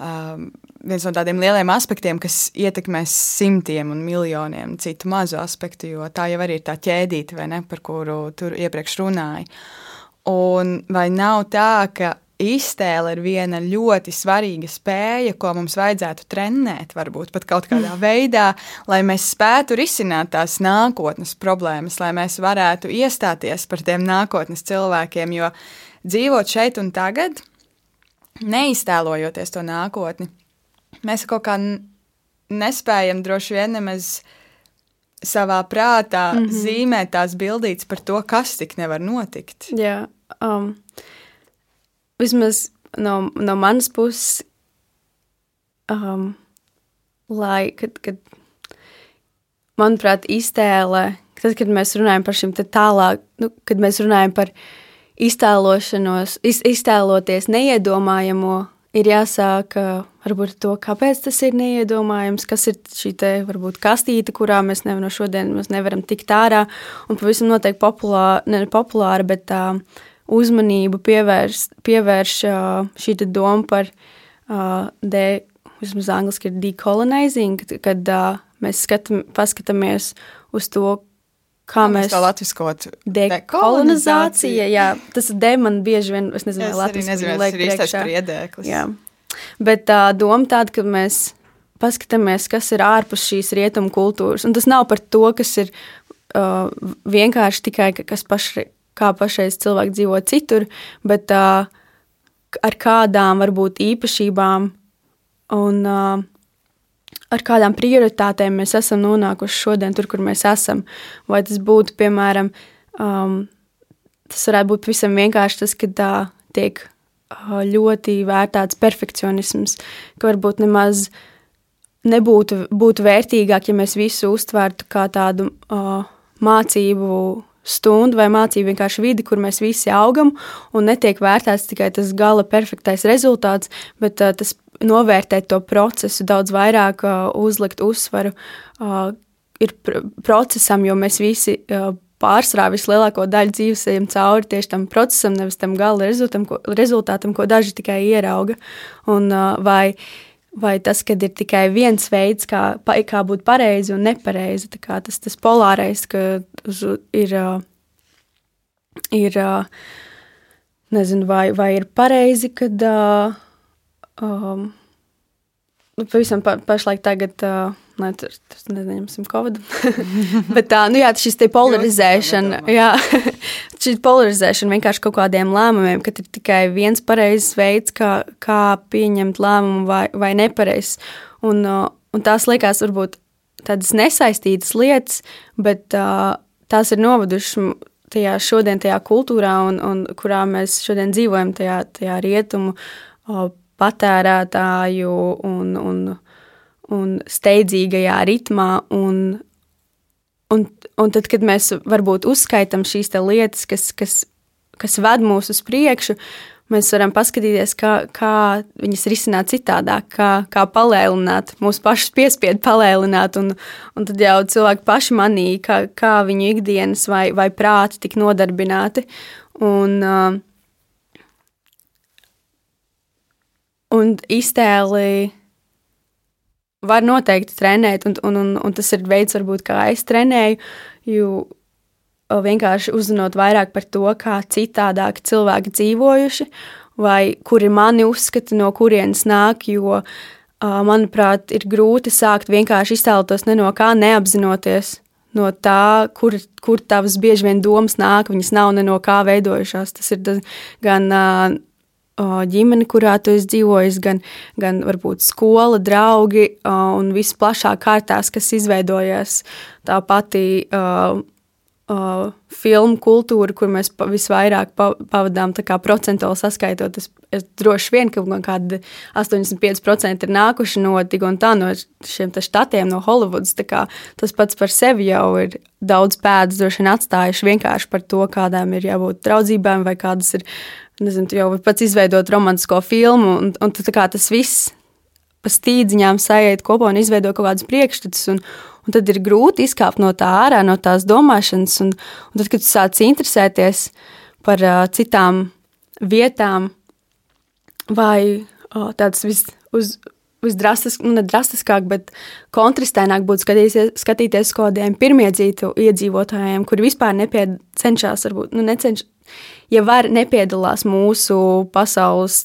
um, viens no tādiem lieliem aspektiem, kas ietekmēs simtiem un miljoniem citu mazu aspektu, jo tā jau arī ir tā ķēdīte, vai ne, par kuru tur iepriekš runāja. Un vai nav tā, ka iztēle ir viena ļoti svarīga spēja, ko mums vajadzētu trenēt, varbūt pat kaut kādā mm. veidā, lai mēs spētu risināt tās nākotnes problēmas, lai mēs varētu iestāties par tiem nākotnes cilvēkiem. Jo dzīvot šeit un tagad, neiztēlojoties to nākotni, mēs kaut kā nespējam droši vien nemaz savā prātā mm -hmm. zīmēt tās bildītas par to, kas tik nevar notikt. Jā, um, vismaz no, no manas puses, um, lai, kad, kad, manuprāt, iztēle, tad, kad mēs runājam par šim tālāk, nu, kad mēs runājam par iztēlošanos, iz, iztēloties neiedomājamo, ir jāsāk varbūt to, kāpēc tas ir neiedomājams, kas ir šī te, varbūt kastīte, kurā mēs nevaram no šodien mēs nevaram tikt ārā, un pavisam noteikti populāra, ne populāra, bet tā uh, uzmanību pievērš, pievērš šī doma par de, vismaz angliski ir decolonizing, kad mēs skatam, paskatāmies uz to, kā mēs to latviskot. Dekolonizācija, jā, tas de man bieži vien, es nezinu, vai latviski nezinu, liek priekšā. priedēklis. Jā. Bet tā doma tāda, ka mēs paskatāmies, kas ir ārpus šīs rietumu kultūras. Un tas nav par to, kas ir uh, vienkārši tikai ka- kas pašai, kā pašreiz cilvēki dzīvo citur, bet uh, ar kādām varbūt īpašībām un uh, ar kādām prioritātēm mēs esam nonākuši šodien, tur, kur mēs esam. Vai tas būtu, piemēram, um, tas varētu būt pavisam vienkārši tas, ka tā tiek uh, ļoti vērtēts perfekcionisms, ka varbūt nemaz nebūtu būtu vērtīgāk, ja mēs visu uztvērtu kā tādu uh, mācību stundu vai mācību vienkārši vidi, kur mēs visi augam, un netiek vērtēts tikai tas gala perfektais rezultāts, bet uh, tas novērtēt to procesu daudz vairāk, uh, uzlikt uzsvaru uh, ir pr procesam, jo mēs visi uh, pārsvarā vislielāko daļu dzīves ejam cauri tieši tam procesam, nevis tam gala rezultātam, ko, rezultātam, ko daži tikai ierauga. Un, uh, vai, vai tas, kad ir tikai viens veids, kā, kā būt pareizi un nepareizi, tas, tas polārais, ka ir, ir nezinu, vai, vai ir pareizi, kad um, pavisam pa, pašlaik tagad, uh, ne, tur, tur neņemsim Covid, [laughs] bet tā, nu jā, šis te polarizēšana, jā, [laughs] šī polarizēšana vienkārši kaut kādiem lēmumiem, ka ir tikai viens pareizs veids, kā, kā pieņemt lēmumu vai, vai nepareizs. Un, un tās liekas varbūt tādas nesaistītas lietas, bet uh, tās ir novadušas tajā šodien, tajā kultūrā, un, un kurā mēs šodien dzīvojam, tajā, tajā rietumu patērētāju un, un, un steidzīgajā ritmā. Un, un, un tad, kad mēs varbūt uzskaitām šīs lietas, kas, kas, kas ved mūs uz priekšu, mēs varam paskatīties, kā, kā viņas risināt citādāk, kā, kā palēlināt, mūsu pašus piespiedu palēlināt. Un, un tad jau cilvēki paši manīja, kā, kā viņu ikdienas vai, vai prāti tik nodarbināti. Un, uh, un iztēli var noteikti trenēt, un, un, un, un tas ir veids, varbūt, kā es trenēju. Jo vienkārši uzzinot vairāk par to, kā citādāk cilvēki dzīvojuši, vai kuri mani uzskata, no kurienes nāk. Jo, manuprāt, ir grūti sākt vienkārši iztēloties ne no kā neapzinoties. No tā, kur, kur tavas bieži vien domas nāk, viņas nav ne no kā veidojušās. Tas ir gan uh, ģimene, kurā tu esi dzīvojis, gan, gan varbūt skola, draugi un viss plašāk kārtās, kas izveidojas. Tā pati uh, uh, filmu kultūra, kur mēs visvairāk pa, pavadām procentuāli saskaitot. Es, es droši vien, ka kaut kādi 85% ir nākuši no tik un tā no šiem štatiem, no Hollywoods. Tas pats par sevi jau ir daudz pēdas droši vien atstājuši vienkārši par to, kādām ir jābūt draudzībām vai kādas ir. Nezinu, tu jau pats izveidot romantisko filmu, un, un tu, kā, tas viss pa stīdziņām sajiet kopā un izveido kaut kādus priekšstatus. Un, un tad ir grūti izkāpt no tā ārā, no tās domāšanas. Un, un tad, kad tu sāc interesēties par uh, citām vietām, vai uh, tāds vis, uz, visdrastisk, nu, nedrastiskāk, bet kontrastēnāk būtu skatīties, uz kādiem pirmiedzītu iedzīvotājiem, kuri vispār nepied, cenšas, varbūt, nu, necenš, ja var, nepiedalās mūsu pasaules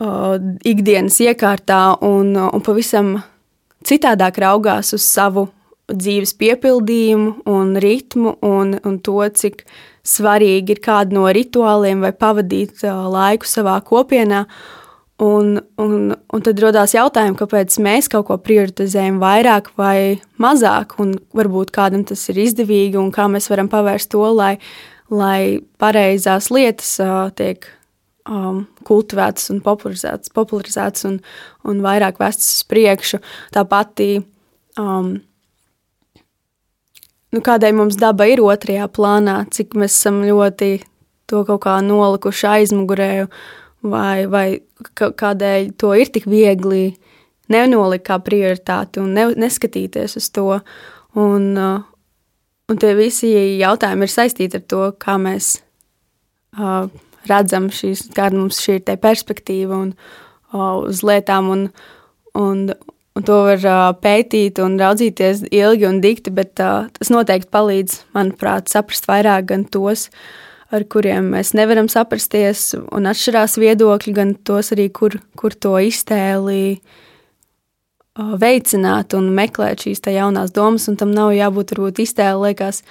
uh, ikdienas iekārtā un, un pavisam citādāk raugās uz savu dzīves piepildījumu un ritmu un, un to, cik svarīgi ir kādu no rituāliem vai pavadīt uh, laiku savā kopienā. Un, un, un tad radās jautājums, kāpēc mēs kaut ko prioritizējam vairāk vai mazāk, un varbūt kādam tas ir izdevīgi, un kā mēs varam pavērst to, lai, lai pareizās lietas uh, tiek um, kultivētas un popularizētas, popularizētas un, un vairāk vestas uz priekšu. Tā pati, um, nu, kādai mums daba ir otrajā plānā, cik mēs esam ļoti to kaut kā nolikuši aizmugurē, vai, vai kādēļ to ir tik viegli nenolikt kā prioritāti un ne, neskatīties uz to. Un, uh, un tie visi jautājumi ir saistīti ar to, kā mēs uh, redzam šīs, kāda mums šī ir perspektīva un, uh, uz lietām. Un, un, un to var uh, pētīt un raudzīties ilgi un dikti, bet uh, tas noteikti palīdz, manuprāt, saprast vairāk gan tos, ar kuriem mēs nevaram saprasties, un atšķirās viedokļi, gan tos arī, kur, kur to iztēli veicināt un meklēt šīs jaunās domas, un tam nav jābūt varbūt iztēle, liekas,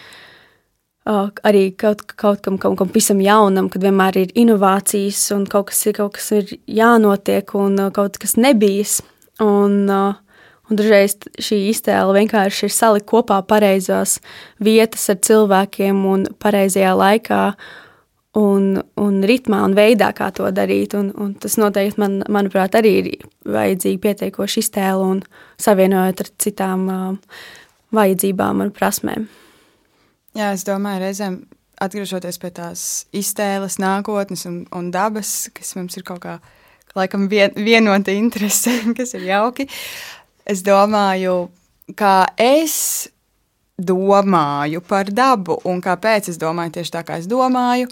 arī kaut, kaut kam, kaut kam pavisam jaunam, kad vienmēr ir inovācijas un kaut kas ir, kaut kas ir jānotiek un kaut kas nebijis. Un, uh, un dažreiz šī iztēle vienkārši ir salikt kopā pareizās vietas ar cilvēkiem un pareizajā laikā un, un ritmā un veidā, kā to darīt. Un, un tas noteikti, man, manuprāt, arī ir vajadzīga pietiekoša iztēle un savienojot ar citām uh, vajadzībām un prasmēm. Jā, es domāju, reizēm atgriežoties pie tās iztēles, nākotnes un, un dabas, kas mums ir kaut kā laikam vien, vienota interese, [laughs] kas ir jauki. Es domāju, kā es domāju par dabu un kāpēc es domāju tieši tā, kā es domāju.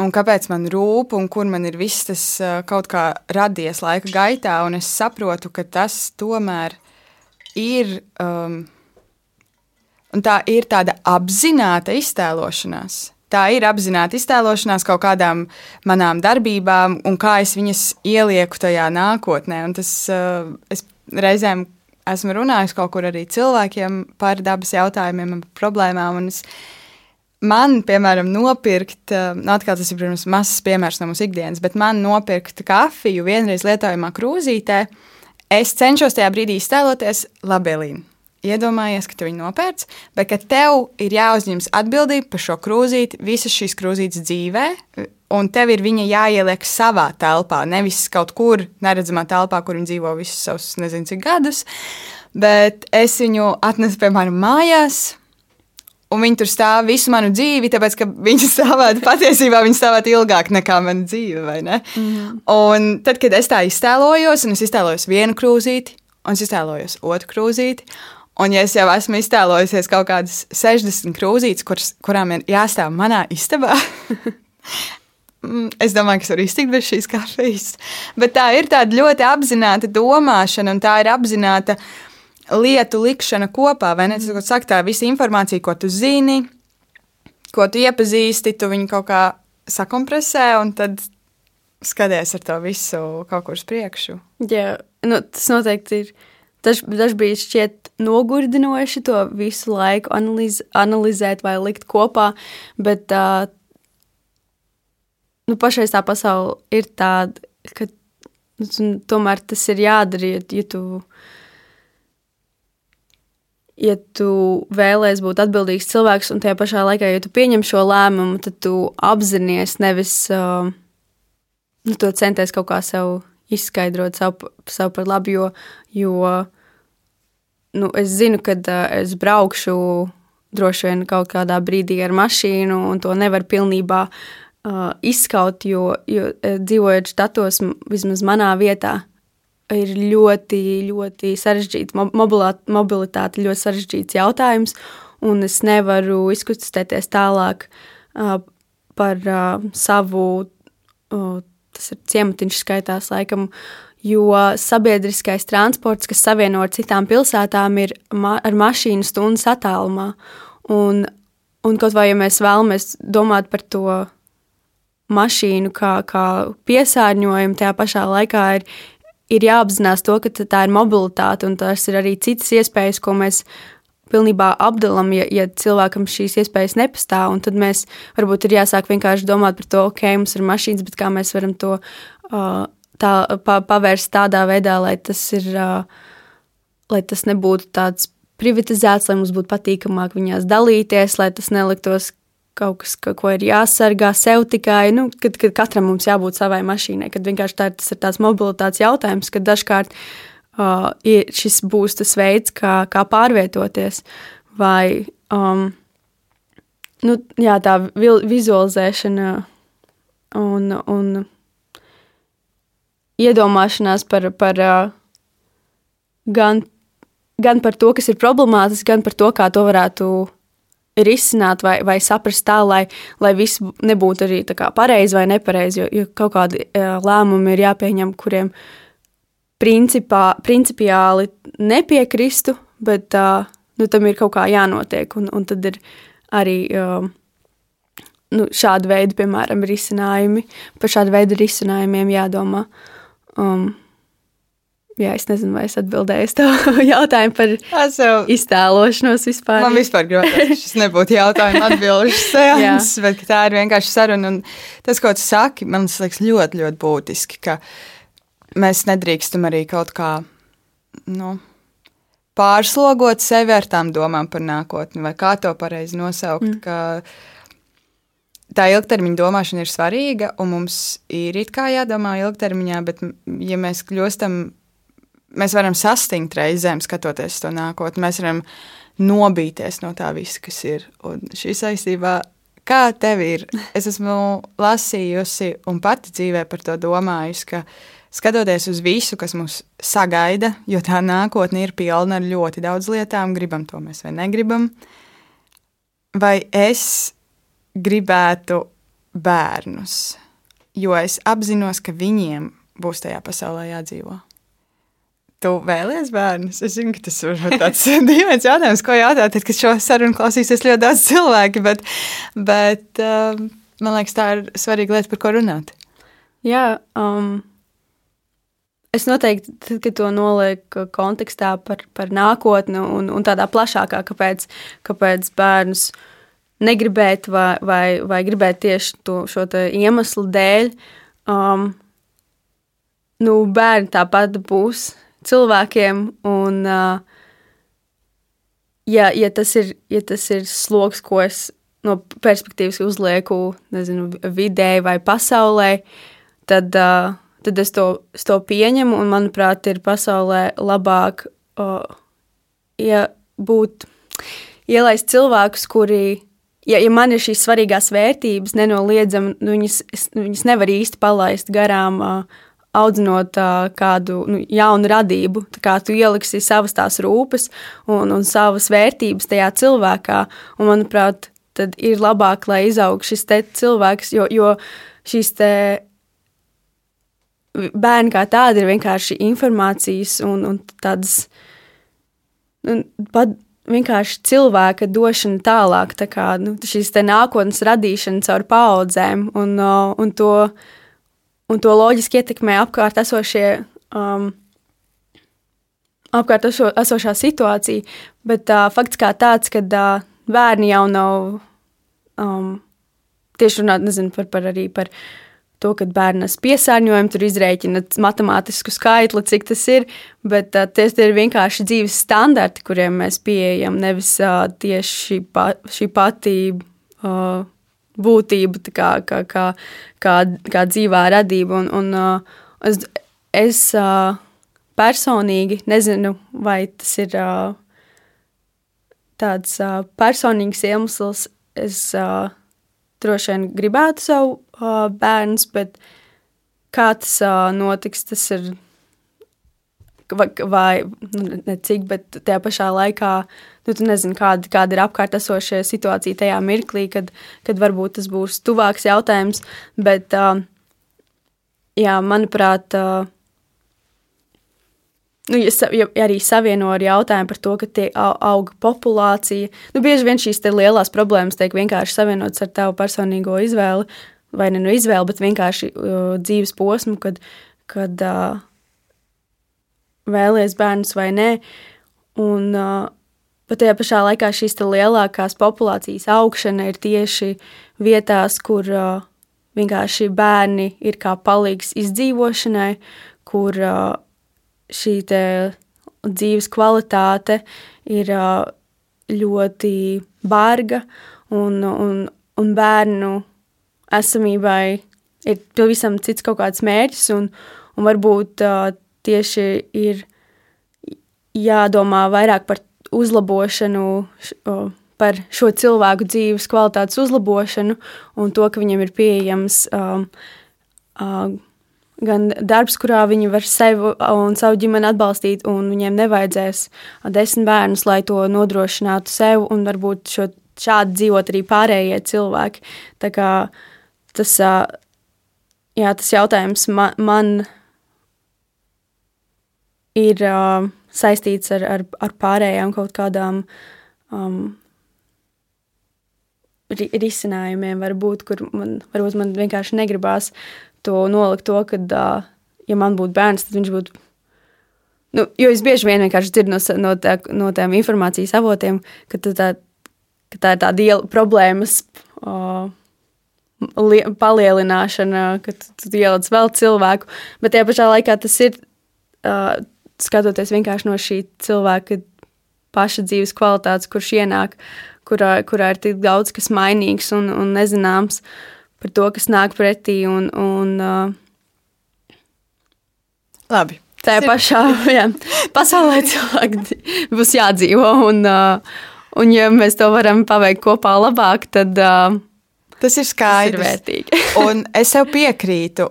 Un kāpēc man rūp, un kur man ir viss tas kaut kā radies laika gaitā, un es saprotu, ka tas tomēr ir. Um, tā ir tāda apzināta iztēlošanās tā ir apzināta iztēlošanās kaut kādām manām darbībām un kā es viņas ielieku tajā nākotnē. Un tas uh, es reizēm esmu runājis kaut kur arī cilvēkiem par dabas jautājumiem, par problēmām. Man, piemēram, nopirkt, uh, nu, atkal tas ir, protams, mazs piemērs no mūsu ikdienas, bet man nopirkt kafiju vienreiz lietojamā krūzītē, es cenšos tajā brīdī iztēloties labelīnu iedomājies, ka tu viņu nopērci, bet ka tev ir jāuzņemas atbildība par šo krūzīti, visas šīs krūzītes dzīvē, un tev ir viņa jāieliek savā telpā, nevis kaut kur neredzamā telpā, kur viņa dzīvo visus savus nezinu cik gadus. Bet es viņu atnesu pie manas mājās, un viņi tur stāv visu manu dzīvi, tāpēc ka viņi stāvētu [laughs] patiesībā viņi stāvētu ilgāk nekā mana dzīve. Mm. Un tad, kad es tā iztēlojos, un es iztēlojos vienu krūzīti, un es iztēlojos otru krūzīti, Un, ja es jau esmu iztēlojusies kaut kādas 60 krūzītes, kuras, kurām ir jāstāv manā istabā, [laughs] mm, es domāju, ka es varu iztikt bez šīs kafijas. Bet tā ir tāda ļoti apzināta domāšana, un tā ir apzināta lietu likšana kopā. Vai ne? Tas saka, tā visa informācija, ko tu zini, ko tu iepazīsti, tu viņu kaut kā sakompresē, un tad skaties ar to visu kaut kur uz priekšu. Jā, nu, tas noteikti ir Daž, dažbrīd šķiet nogurdinoši to visu laiku analiz, analizēt vai likt kopā, bet uh, nu, pašais tā pasaule ir tāda, ka nu, tomēr tas ir jādara, ja, ja tu. Ja tu vēlēsies būt atbildīgs cilvēks, un tajā pašā laikā, ja tu pieņem šo lēmumu, tad tu apzinājies, nevis uh, nu, to centies kaut kā sev izskaidrot savu, savu par labu, jo, jo nu, es zinu, ka uh, es braukšu droši vien kaut kādā brīdī ar mašīnu, un to nevar pilnībā uh, izskaut, jo, jo dzīvojot štatos, vismaz manā vietā, ir ļoti, ļoti sarežģīts, mobilitāte ļoti sarežģīts jautājums, un es nevaru izkustēties tālāk uh, par uh, savu, uh, tas ir ciematiņš skaitās laikam, jo sabiedriskais transports, kas savieno ar citām pilsētām, ir ma ar mašīnu stundas attālumā. Un, un kaut vai ja mēs vēlamies domāt par to mašīnu kā, kā piesārņojumu, tajā pašā laikā ir, ir jāapzinās to, ka tā ir mobilitāte un tās ir arī citas iespējas, ko mēs pilnībā apdalam, ja, ja cilvēkam šīs iespējas nepastāv. Tad mēs varbūt ir jāsāk vienkārši domāt par to, ok, mums ir mašīnas, bet kā mēs varam to uh, tā, pa, pavērst tādā veidā, lai tas, ir, lai tas nebūtu tāds privatizēts, lai mums būtu patīkamāk viņās dalīties, lai tas neliktos kaut kas, ko ir jāsargā sev tikai, nu, kad, kad katram mums jābūt savai mašīnai, kad vienkārši tā, tas ir tāds mobilitātes jautājums, kad dažkārt uh, šis būs tas veids, kā, kā pārvietoties, vai um, nu, jā, tā vizualizēšana un, un iedomāšanās par, par gan, gan par to, kas ir problemātiski, gan par to, kā to varētu risināt vai, vai saprast tā, lai, lai viss nebūtu arī pareizi vai nepareizi. Jo, jo kaut kādi lēmumi ir jāpieņem, kuriem principā, principiāli nepiekristu, bet uh, nu, tam ir kaut kā jānotiek. Un, un tad ir arī uh, nu, šāda veida, piemēram, risinājumi. Par šādu veidu risinājumiem jādomā. Um, Jā, es nezinu, vai es atbildēju uz to [laughs] jautājumu par jau... iztēlošanos vispār. Man vispār gribētu, ka šis nebūtu jautājums atbildžu sēnes, [laughs] bet tā ir vienkārši saruna. Un tas, ko tu saki, man liekas ļoti, ļoti būtiski, ka mēs nedrīkstam arī kaut kā nu, pārslogot sevi ar tām domām par nākotni, vai kā to pareizi nosaukt. Mm. Tā ilgtermiņa domāšana ir svarīga, un mums ir it kā jādomā ilgtermiņā, bet, ja mēs kļūstam mēs varam sastingt reizēm, skatoties to nākotni. Mēs varam nobīties no tā visa, kas ir. Un šī saistībā, kā tev ir, es esmu lasījusi un pati dzīvē par to domājusi, ka skatoties uz visu, kas mūs sagaida, jo tā nākotne ir pilna ar ļoti daudz lietām, gribam to mēs vai negribam, vai es gribētu bērnus, jo es apzinos, ka viņiem būs tajā pasaulē jādzīvot. Tu vēlies bērnus? Es zinu, ka tas ir tāds [laughs] dīvains jautājums, ko jautāt, kad šo sarunu klausīsies ļoti daudz cilvēki, bet, bet uh, man liekas, tā ir svarīga lieta, par ko runāt. Jā, um, es noteikti, tad, kad to nolieku kontekstā par, par nākotni un, un tādā plašākā, kāpēc, kāpēc bērnus negribēt vai, vai, vai gribēt tieši to, šo iemeslu dēļ, um, nu, bērni tāpat būs cilvēkiem. Un, ja, ja, tas ir, ja tas ir sloks, ko es no perspektīvas uzlieku nezinu, vidē vai pasaulē, tad, tad es, to, es to pieņemu. Un, manuprāt, ir pasaulē labāk ja būt, ielaist cilvēkus, kuri. Ja, ja man ir šīs svarīgās vērtības, nenoliedzami, nu, viņas, viņas nevar īsti palaist garām uh, audzinot uh, kādu nu, jaunu radību. Kā tu ieliksi savas tās rūpes un, un savas vērtības tajā cilvēkā. Un, manuprāt, tad ir labāk, lai izaug šis cilvēks, jo, jo šīs bērni kā tādi ir vienkārši informācijas un, un tādas. Un pat, vienkārši cilvēka došana tālāk, tā kā nu, šīs nākotnes radīšana caur paudzēm un, un to un to loģiski ietekmē apkārt esošie. Um, apkārt eso, esošā situācija, bet uh, fakts kā tāds, ka uh, bērni jau nav um, tieši runāt nezinu, par, par, arī par to, ka bērnas piesārņojumu tur izrēķina matemātisku skaitli, cik tas ir, bet uh, tie ir vienkārši dzīves standarti, kuriem mēs pieejam, nevis uh, tieši šī, pa, šī pati uh, būtība, kā, kā, kā, kā, kā dzīvā radība. Un, un, uh, es es uh, personīgi nezinu, vai tas ir uh, tāds uh, personīgs iemesls. Es uh, droši vien gribētu savu uh, bērnu, bet kā tas uh, notiks, tas ir vai, vai nu, ne cik, bet tajā pašā laikā nu, tu nezini, kāda, kāda ir apkārt esošā situācija tajā mirklī, kad, kad varbūt tas būs tuvāks jautājums. Bet, uh, jā, manuprāt, uh, nu, ja, ja arī savieno ar jautājumu par to, ka tie auga populācija, nu, bieži vien šīs lielās problēmas tiek vienkārši savienotas ar tavu personīgo izvēli, vai ne nu izvēli, bet vienkārši uh, dzīves posmu, kad, kad uh, vēlies bērnus vai nē. Un, uh, bet tajā pašā laikā šīs lielākās populācijas augšana ir tieši vietās, kur uh, vienkārši bērni ir kā palīgs izdzīvošanai, kur uh, šī dzīves kvalitāte ir ļoti barga un, un, un bērnu esamībai ir pavisam cits kaut kāds mērķis, un, un varbūt tieši ir jādomā vairāk par uzlabošanu, par šo cilvēku dzīves kvalitātes uzlabošanu un to, ka viņiem ir pieejams um, um, gan darbs, kurā viņi var sevi un savu ģimeni atbalstīt, un viņiem nevajadzēs desmit bērnus, lai to nodrošinātu sev, un varbūt šo, šādi dzīvot arī pārējie cilvēki. Tā kā tas, jā, tas jautājums man, man ir saistīts ar, ar, ar pārējām kaut kādām um, ri, risinājumiem, varbūt, kur man, varbūt man vienkārši negribās to nolikt to, ka, uh, ja man būtu bērns, tad viņš būtu. Nu, jo es bieži vien vienkārši dzirdu no, no, tā, no tām informācijas avotiem, ka tā, ka tā ir tāda problēmas. Uh, palielināšana, ka tu, tu ieliec vēl cilvēku, bet tajā pašā laikā tas ir uh, skatoties vienkārši no šī cilvēka paša dzīves kvalitātes, kurš ienāk, kurā, kurā ir tik daudz kas mainīgs un, un nezināms par to, kas nāk pretī. Un, un, uh, Labi. Tajā pašā [laughs] jā, pasaulē cilvēki būs jādzīvo. Un, uh, un, ja mēs to varam paveikt kopā labāk, tad uh, tas ir skaidrs. Tas ir vērtīgi. [laughs] un es tev piekrītu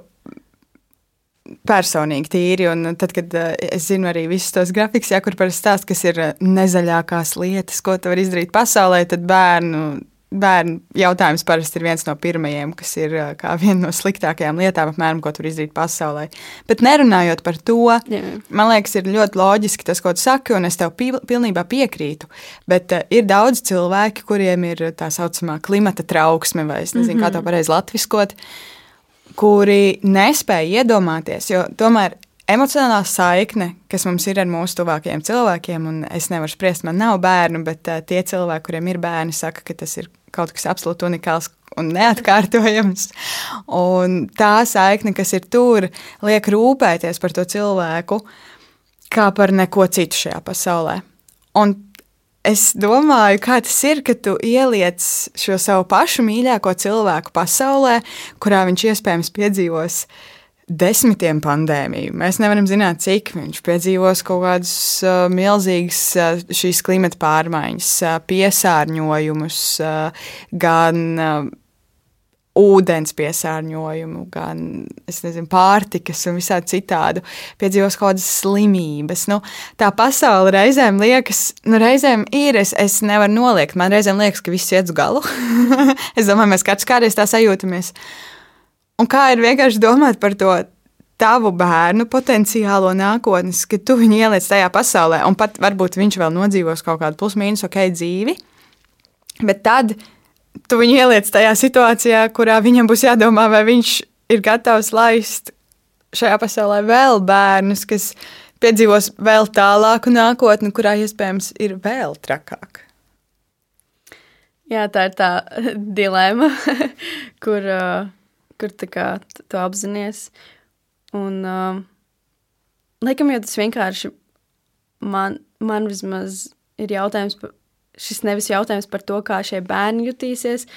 personīgi tīri. Un tad, kad uh, es zinu arī visus tos grafikus, ja, kur parasti stāsta, kas ir uh, nezaļākās lietas, ko tu vari izdarīt pasaulē, tad bērnu. Bērnu jautājums parasti ir viens no pirmajiem, kas ir uh, viena no sliktākajām lietām, apmēram, ko tur izdarīt pasaulē. Bet nerunājot par to, Jā. man liekas, ir ļoti loģiski tas, ko tu saki, un es tev pilnībā piekrītu. Bet uh, ir daudz cilvēki, kuriem ir tā saucamā klimata trauksme, vai es nezinu, mm -hmm. kā to mhm. pareizi latviskot. Kuri nespēja iedomāties, jo tomēr emocionālā saikne, kas mums ir ar mūsu tuvākajiem cilvēkiem, un es nevaru spriest, man nav bērnu, bet uh, tie cilvēki, kuriem ir bērni, saka, ka tas ir kaut kas absolūti unikāls un neatkārtojams. Un tā saikne, kas ir tur, liek rūpēties par to cilvēku kā par neko citu šajā pasaulē. Un Es domāju, kā tas ir, ka tu ieliec šo savu pašu mīļāko cilvēku pasaulē, kurā viņš iespējams piedzīvos desmitiem pandēmiju. Mēs nevaram zināt, cik viņš piedzīvos kaut kādas uh, milzīgas uh, šīs klimata pārmaiņas, uh, piesārņojumus, uh, gan uh, ūdens piesārņojumu, gan nezinu, pārtikas un visādi citādu, piedzīvos kaut kādas slimības. Nu, tā pasaule reizēm liekas, nu, reizēm ir, es, es nevaru noliegt. Man reizēm liekas, ka viss iet uz galu. [laughs] es domāju, mēs katrs kādreiz tā sajūtamies. Un kā ir vienkārši domāt par to tavu bērnu potenciālo nākotni, ka tu viņu ieliec tajā pasaulē, un pat varbūt viņš vēl nodzīvos kaut kādu plus-mínus ok dzīvi. Bet tad tu viņu ieliec tajā situācijā, kurā viņam būs jādomā, vai viņš ir gatavs laist šajā pasaulē vēl bērnus, kas piedzīvos vēl tālāku nākotni, kurā iespējams ir vēl trakāk. Jā, tā ir tā [laughs] dilemma, [laughs] kur, kur kā, tu apzinājies. Un, laikam, jau tas vienkārši man, man vismaz ir jautājums šis nevis jautājums par to, kā šie bērni jutīsies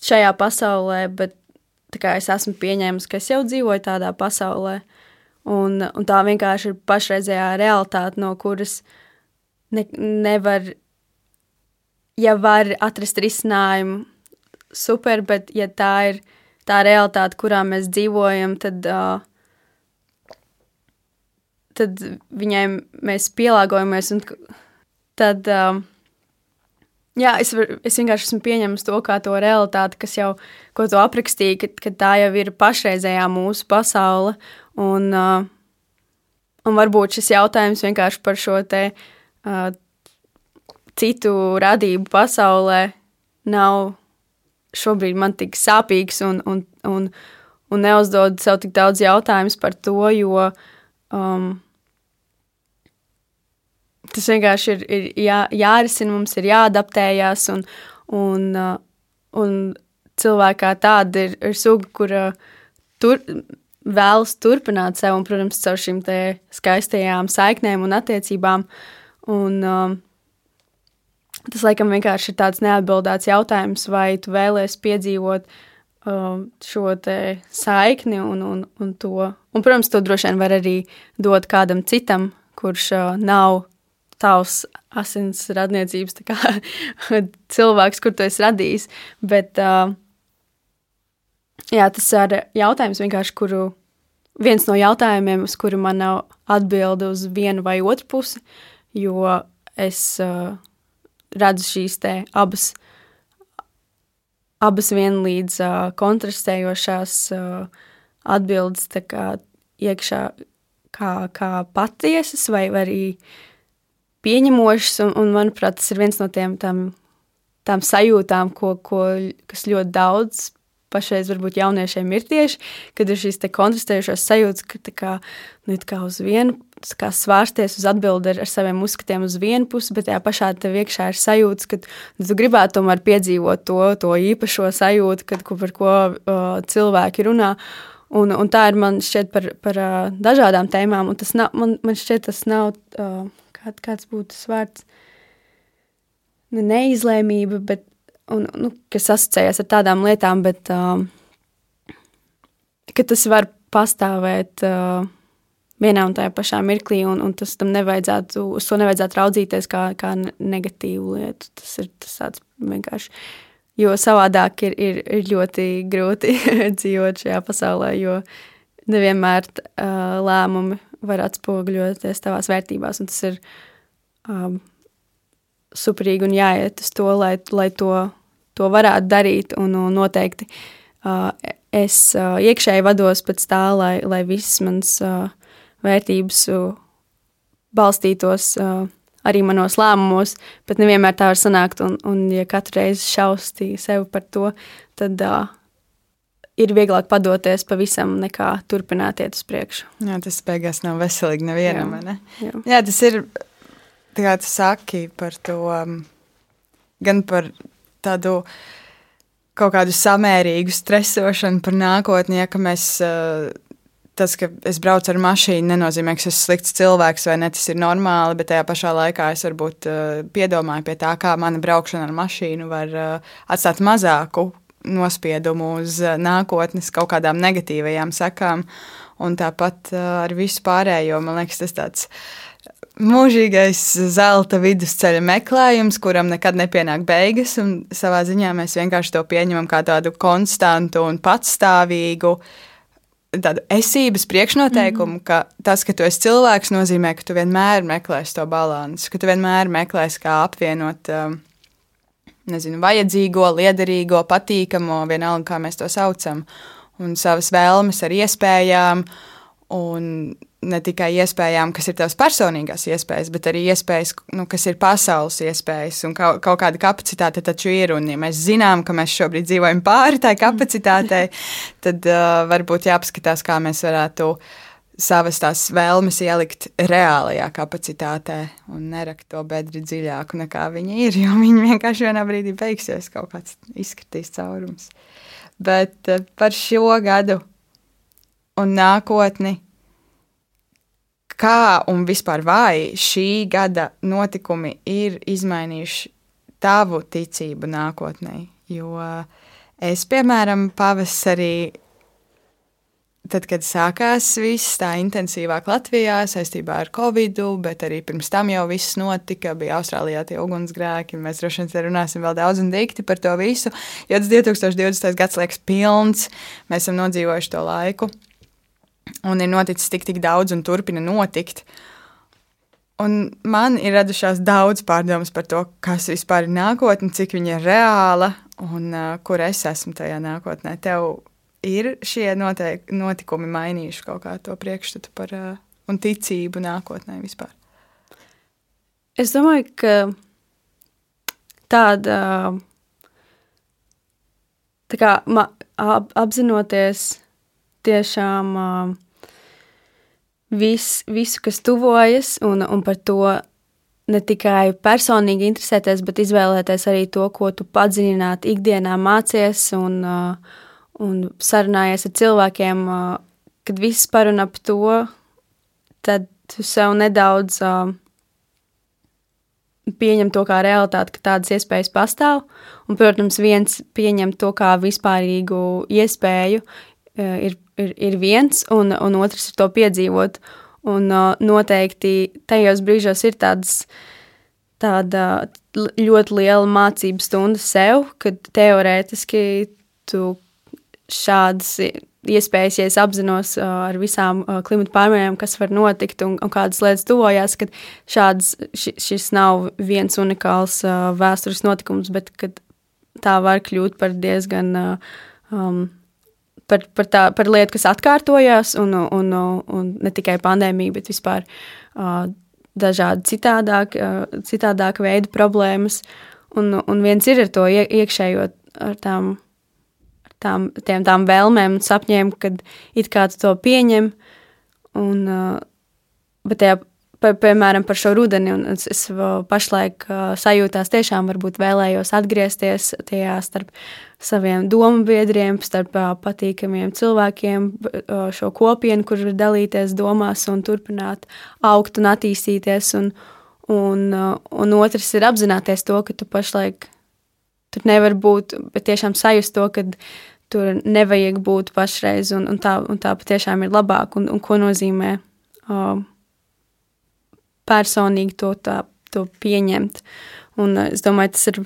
šajā pasaulē, bet kā, es esmu pieņēmis, ka es jau dzīvoju tādā pasaulē. Un, un tā vienkārši ir pašreizējā realitāte, no kuras ne, nevar, ja var atrast risinājumu, super, bet ja tā ir tā realitāte, kurā mēs dzīvojam, tad, uh, tad viņai mēs pielāgojamies tad. Uh, Jā, es, var, es vienkārši esmu pieņēmis to kā to realitāti, kas jau, ko tu aprakstīji, ka, ka tā jau ir pašreizējā mūsu pasaule. Un, uh, un varbūt šis jautājums vienkārši par šo te uh, citu radību pasaulē nav šobrīd man tik sāpīgs un, un, un, un neuzdod sev tik daudz jautājumus par to, jo um, tas vienkārši ir, ir jā, jārisina, mums ir jāadaptējās, un, un, uh, un cilvēkā tāda ir, ir suga, kura tur, vēlas turpināt sev, un, protams, caur šīm skaistajām saiknēm un attiecībām. Un, um, tas, laikam, vienkārši ir tāds neatbildēts jautājums, vai tu vēlēsies piedzīvot um, šo saikni un, un, un to. Un, protams, to droši vien var arī dot kādam citam, kurš uh, nav tavs asins radniecības kā, [laughs] cilvēks, kur tu esi radījis. Bet uh, jā, tas ir jautājums kuru viens no jautājumiem, uz kuru man nav atbilde uz vienu vai otru pusi, jo es uh, redzu šīs te abas, abas vienlīdz uh, kontrastējošās uh, atbildes kā, iekšā, kā, kā patiesas vai arī pieņemošas. Un, un, manuprāt, tas ir viens no tiem tam, tām sajūtām, ko, ko, kas ļoti daudz pašreiz varbūt jauniešiem ir tieši, kad ir šīs kontrastējušās sajūtas, ka kā, nu, kā uz vienu kā svārsties uz atbildi ar, ar saviem uzskatiem uz vienu pusi, bet tajā pašā tev iekšā ir sajūta, ka tu gribētu tomēr piedzīvot to, to īpašo sajūtu, kad, ko, par ko uh, cilvēki runā. Un, un tā ir man šķiet par, par uh, dažādām tēmām, un tas nav, man, man šķiet tas nav, uh, kā, kāds būtu tas vārds, ne, neizlēmība, bet, un, nu, kas asociējas ar tādām lietām, bet uh, ka tas var pastāvēt uh, vienā un tajā pašā mirklī, un, un tas tam nevajadzētu, uz to nevajadzētu raudzīties kā, kā negatīvu lietu. Tas ir tas vienkārši. Jo savādāk ir, ir, ir ļoti grūti [laughs] dzīvot šajā pasaulē, jo nevienmēr uh, lēmumi var atspoguļoties tavās vērtībās, un tas ir um, superīgi un jāiet uz to, lai, lai to, to varētu darīt, un, un noteikti uh, es uh, iekšēji vados pēc tā, lai, lai viss mans uh, vērtības balstītos arī manos lēmumos, bet nevienmēr tā var sanākt. Un, un ja katru reizi šausmī sev par to, tad uh, ir vieglāk padoties pavisam nekā turpināt iet uz priekšu. Jā, tas beigās nav veselīgi nevienam. Jā, ne? jā. jā tas ir. Kā tu saki par to, um, gan par tādu kaut kādu samērīgu stresošanu par nākotni, ja mēs uh, tas, ka es braucu ar mašīnu, nenozīmē, ka es esmu slikts cilvēks vai ne. Tas ir normāli, bet tajā pašā laikā es varbūt uh, piedomāju pie tā, kā mana braukšana ar mašīnu var uh, atstāt mazāku nospiedumu uz uh, nākotnes kaut kādām negatīvajām sekām. Un tāpat uh, ar visu pārējo, man liekas, tas tāds mūžīgais zelta vidusceļa meklējums, kuram nekad nepienāk beigas. Savā ziņā mēs vienkārši to pieņemam kā tādu konstantu un patstāvīgu uh, tādu esības priekšnoteikumu, mm. ka tas, ka tu esi cilvēks, nozīmē, ka tu vienmēr meklēsi to balansu, ka tu vienmēr meklēsi, kā apvienot um, nezinu, vajadzīgo, liederīgo, patīkamo, vienalga, kā mēs to saucam, un savas vēlmes ar iespējām. Un ne tikai iespējām, kas ir tavas personīgās iespējas, bet arī iespējas, nu, kas ir pasaules iespējas. Un kaut, kaut kāda kapacitāte taču ir. Un, ja mēs zinām, ka mēs šobrīd dzīvojam pāri tai kapacitātei, [laughs] tad uh, varbūt jāpaskatās, kā mēs varētu savas tās vēlmes ielikt reālajā kapacitātē un nerakt to bedri dziļāku nekā viņi ir. Jo viņi vienkārši vienā brīdī beigsies, kaut kāds izskatīs caurums. Bet uh, par šo gadu un nākotni kā un vispār vai šī gada notikumi ir izmainījuši tavu ticību nākotnē. Jo es, piemēram, pavasarī, tad, kad sākās viss tā intensīvāk Latvijā saistībā ar Covid, bet arī pirms tam jau viss notika, bija Austrālijā tie ugunsgrēki. Mēs droši vien runāsim vēl daudz un dikti par to visu, jo tas 2020. gads liekas pilns, mēs esam nodzīvojuši to laiku un ir noticis tik, tik daudz un turpina notikt. Un man ir radušās daudz pārdomas par to, kas vispār ir nākotne, cik viņa ir reāla un uh, kur es esmu tajā nākotnē. Tev ir šie noteik, notikumi mainījuši kaut kā to priekšstatu par uh, un ticību nākotnē vispār? Es domāju, ka tāda tā kā, ma, ap, apzinoties tiešām uh, vis, visu, kas tuvojas, un, un par to ne tikai personīgi interesēties, bet izvēlēties arī to, ko tu padziļināti ikdienā mācies un, un sarunājies ar cilvēkiem, kad viss par un ap to, tad tu sev nedaudz pieņem to kā realitāti, ka tādas iespējas pastāv. Un, protams, viens pieņem to kā vispārīgu iespēju, ir ir, ir viens, un, un otrs ir to piedzīvot. Un uh, noteikti tajos brīžos ir tāds, tāda ļoti liela mācību stunda sev, kad teorētiski tu šādas iespējas, ja es apzinos uh, ar visām uh, klimata pārmaiņām, kas var notikt un, un kādas lietas tuvojās, ka šāds, ši, šis nav viens unikāls uh, vēstures notikums, bet tā var kļūt par diezgan um, par, par, tā, par lietu, kas atkārtojās, un, un, un ne tikai pandēmija, bet vispār uh, dažādi citādāk, uh, citādāk veidu problēmas. Un, un viens ir ar to iekšējo, ar tām, ar tām, tiem, tām vēlmēm un sapņiem, kad it kā tu to pieņem, un, uh, bet tajā pa, piemēram, par šo rudeni. Es, es pašlaik uh, sajūtās, tiešām varbūt vēlējos atgriezties tajā starp saviem domu biedriem, starp uh, patīkamiem cilvēkiem, uh, šo kopienu, kur var dalīties domās un turpināt augt un attīstīties. Un, un, uh, un otrs ir apzināties to, ka tu pašlaik tur nevar būt, bet tiešām sajust to, ka tur nevajag būt pašreiz, un, un, tā, un tā patiešām ir labāk, un, un ko nozīmē uh, personīgi to, tā, to pieņemt. Un uh, es domāju, tas ir,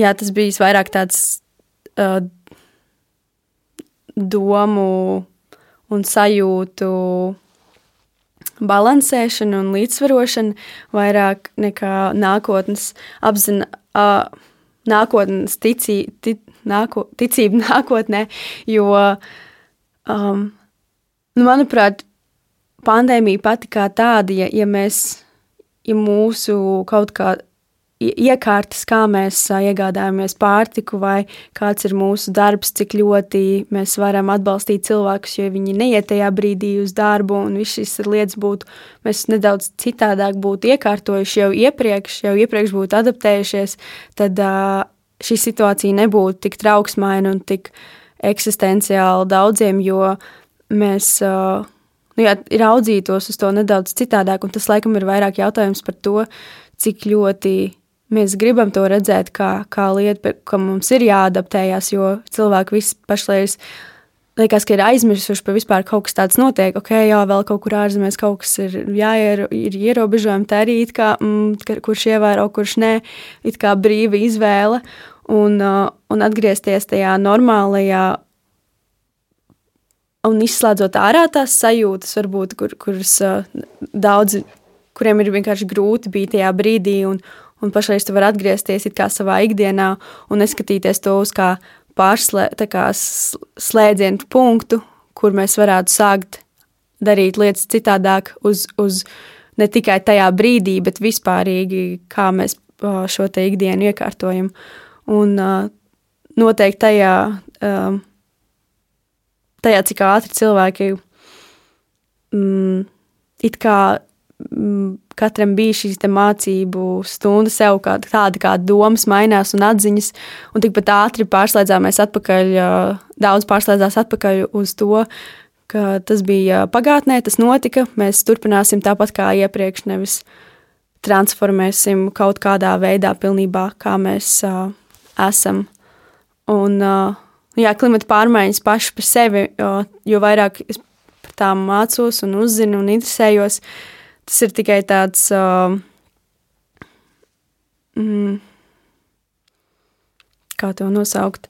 jā, tas bijis vairāk tāds uh, domu un sajūtu balansēšana un līdzsvarošana vairāk nekā nākotnes apzina, uh, nākotnes ticī, tic, nāko, ticība [laughs] nākotnē, jo, um, nu, manuprāt, pandēmija pati kā tāda, ja, ja mēs, ja mūsu kaut kā iekārtas, kā mēs iegādājamies pārtiku, vai kāds ir mūsu darbs, cik ļoti mēs varam atbalstīt cilvēkus, jo viņi neiet tajā brīdī uz darbu, un viss šīs lietas būtu, mēs nedaudz citādāk būtu iekārtojuši jau iepriekš, jau iepriekš būtu adaptējušies, tad šī situācija nebūtu tik trauksmaina un tik eksistenciāli daudziem, jo mēs uh, nu, jā, raudzītos uz to nedaudz citādāk. Tas laikam ir vairāk jautājums par to, cik ļoti mēs gribam to redzēt, kā, kā lieta, kam mums ir jāadaptējas, jo cilvēki visi pašlaik liekas, ka ir aizmirsuši par vispār kaut kas tāds notiek. Ok, jā, vēl kaut kur ārzemēs kaut kas ir jāier, ir ierobežojumi, tā arī it kā, mm, kurš ievēro, kurš nē, it kā brīva izvēle. Un, uh, un atgriezties tajā normālajā un izslēdzot ārā tās sajūtas, varbūt, kur, kuras uh, daudzi, kuriem ir vienkārši grūti būt tajā brīdī, un, un pašreiz tu vari atgriezties savā ikdienā un neskatīties to uz kā pārslē, kā slēdzienu punktu, kur mēs varētu sākt darīt lietas citādāk, uz, uz ne tikai tajā brīdī, bet vispārīgi, kā mēs uh, šo te ikdienu iekārtojam. Un uh, noteikti tajā. Uh, tajā, cik ātri cilvēki mm, it kā mm, katram bija šīs mācību stunda sev, kā, tāda kā domas mainās un atziņas, un tikpat ātri pārslēdzāmies atpakaļ, daudz pārslēdzās atpakaļ uz to, ka tas bija pagātnē, tas notika, mēs turpināsim tāpat kā iepriekš, nevis transformēsim kaut kādā veidā pilnībā, kā mēs uh, esam. Un, uh, jā, klimata pārmaiņas paši par sevi, jo, jo vairāk es par tām mācos un uzzinu un interesējos, tas ir tikai tāds. Uh, mm, kā to nosaukt?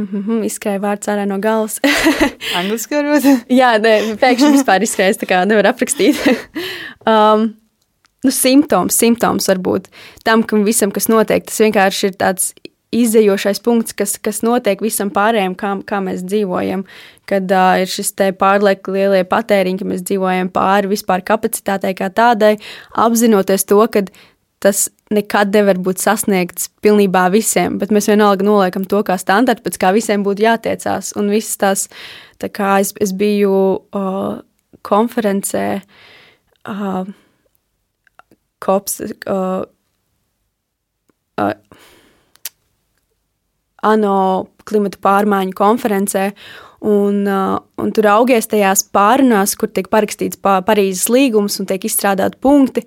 Izskrēja vārds ārā no galvas. [laughs] Angliski varbūt? Jā, nē, pēkšņi vispār izskrējas, tā kā nevar aprakstīt. [laughs] um, nu, simptoms, simptoms varbūt tam, kam visam, kas notiek. Tas vienkārši ir tāds izdejošais punkts, kas, kas notiek visam pārējiem, kā, kā mēs dzīvojam. Kad uh, ir šis pārlieku lielie patēriņi, ka mēs dzīvojam pāri vispār kapacitātei kā tādai, apzinoties to, ka tas nekad nevar būt sasniegts pilnībā visiem, bet mēs vienalga noliekam to kā standartu, pēc kā visiem būtu jātiecās. Un visas tās, tā kā es, es biju uh, konferencē, uh, kops, uh, uh, ANO klimata pārmaiņu konferencē, un, uh, un tur augies tajās pārunās, kur tiek parakstīts pa, Parīzes līgums un tiek izstrādāti punkti,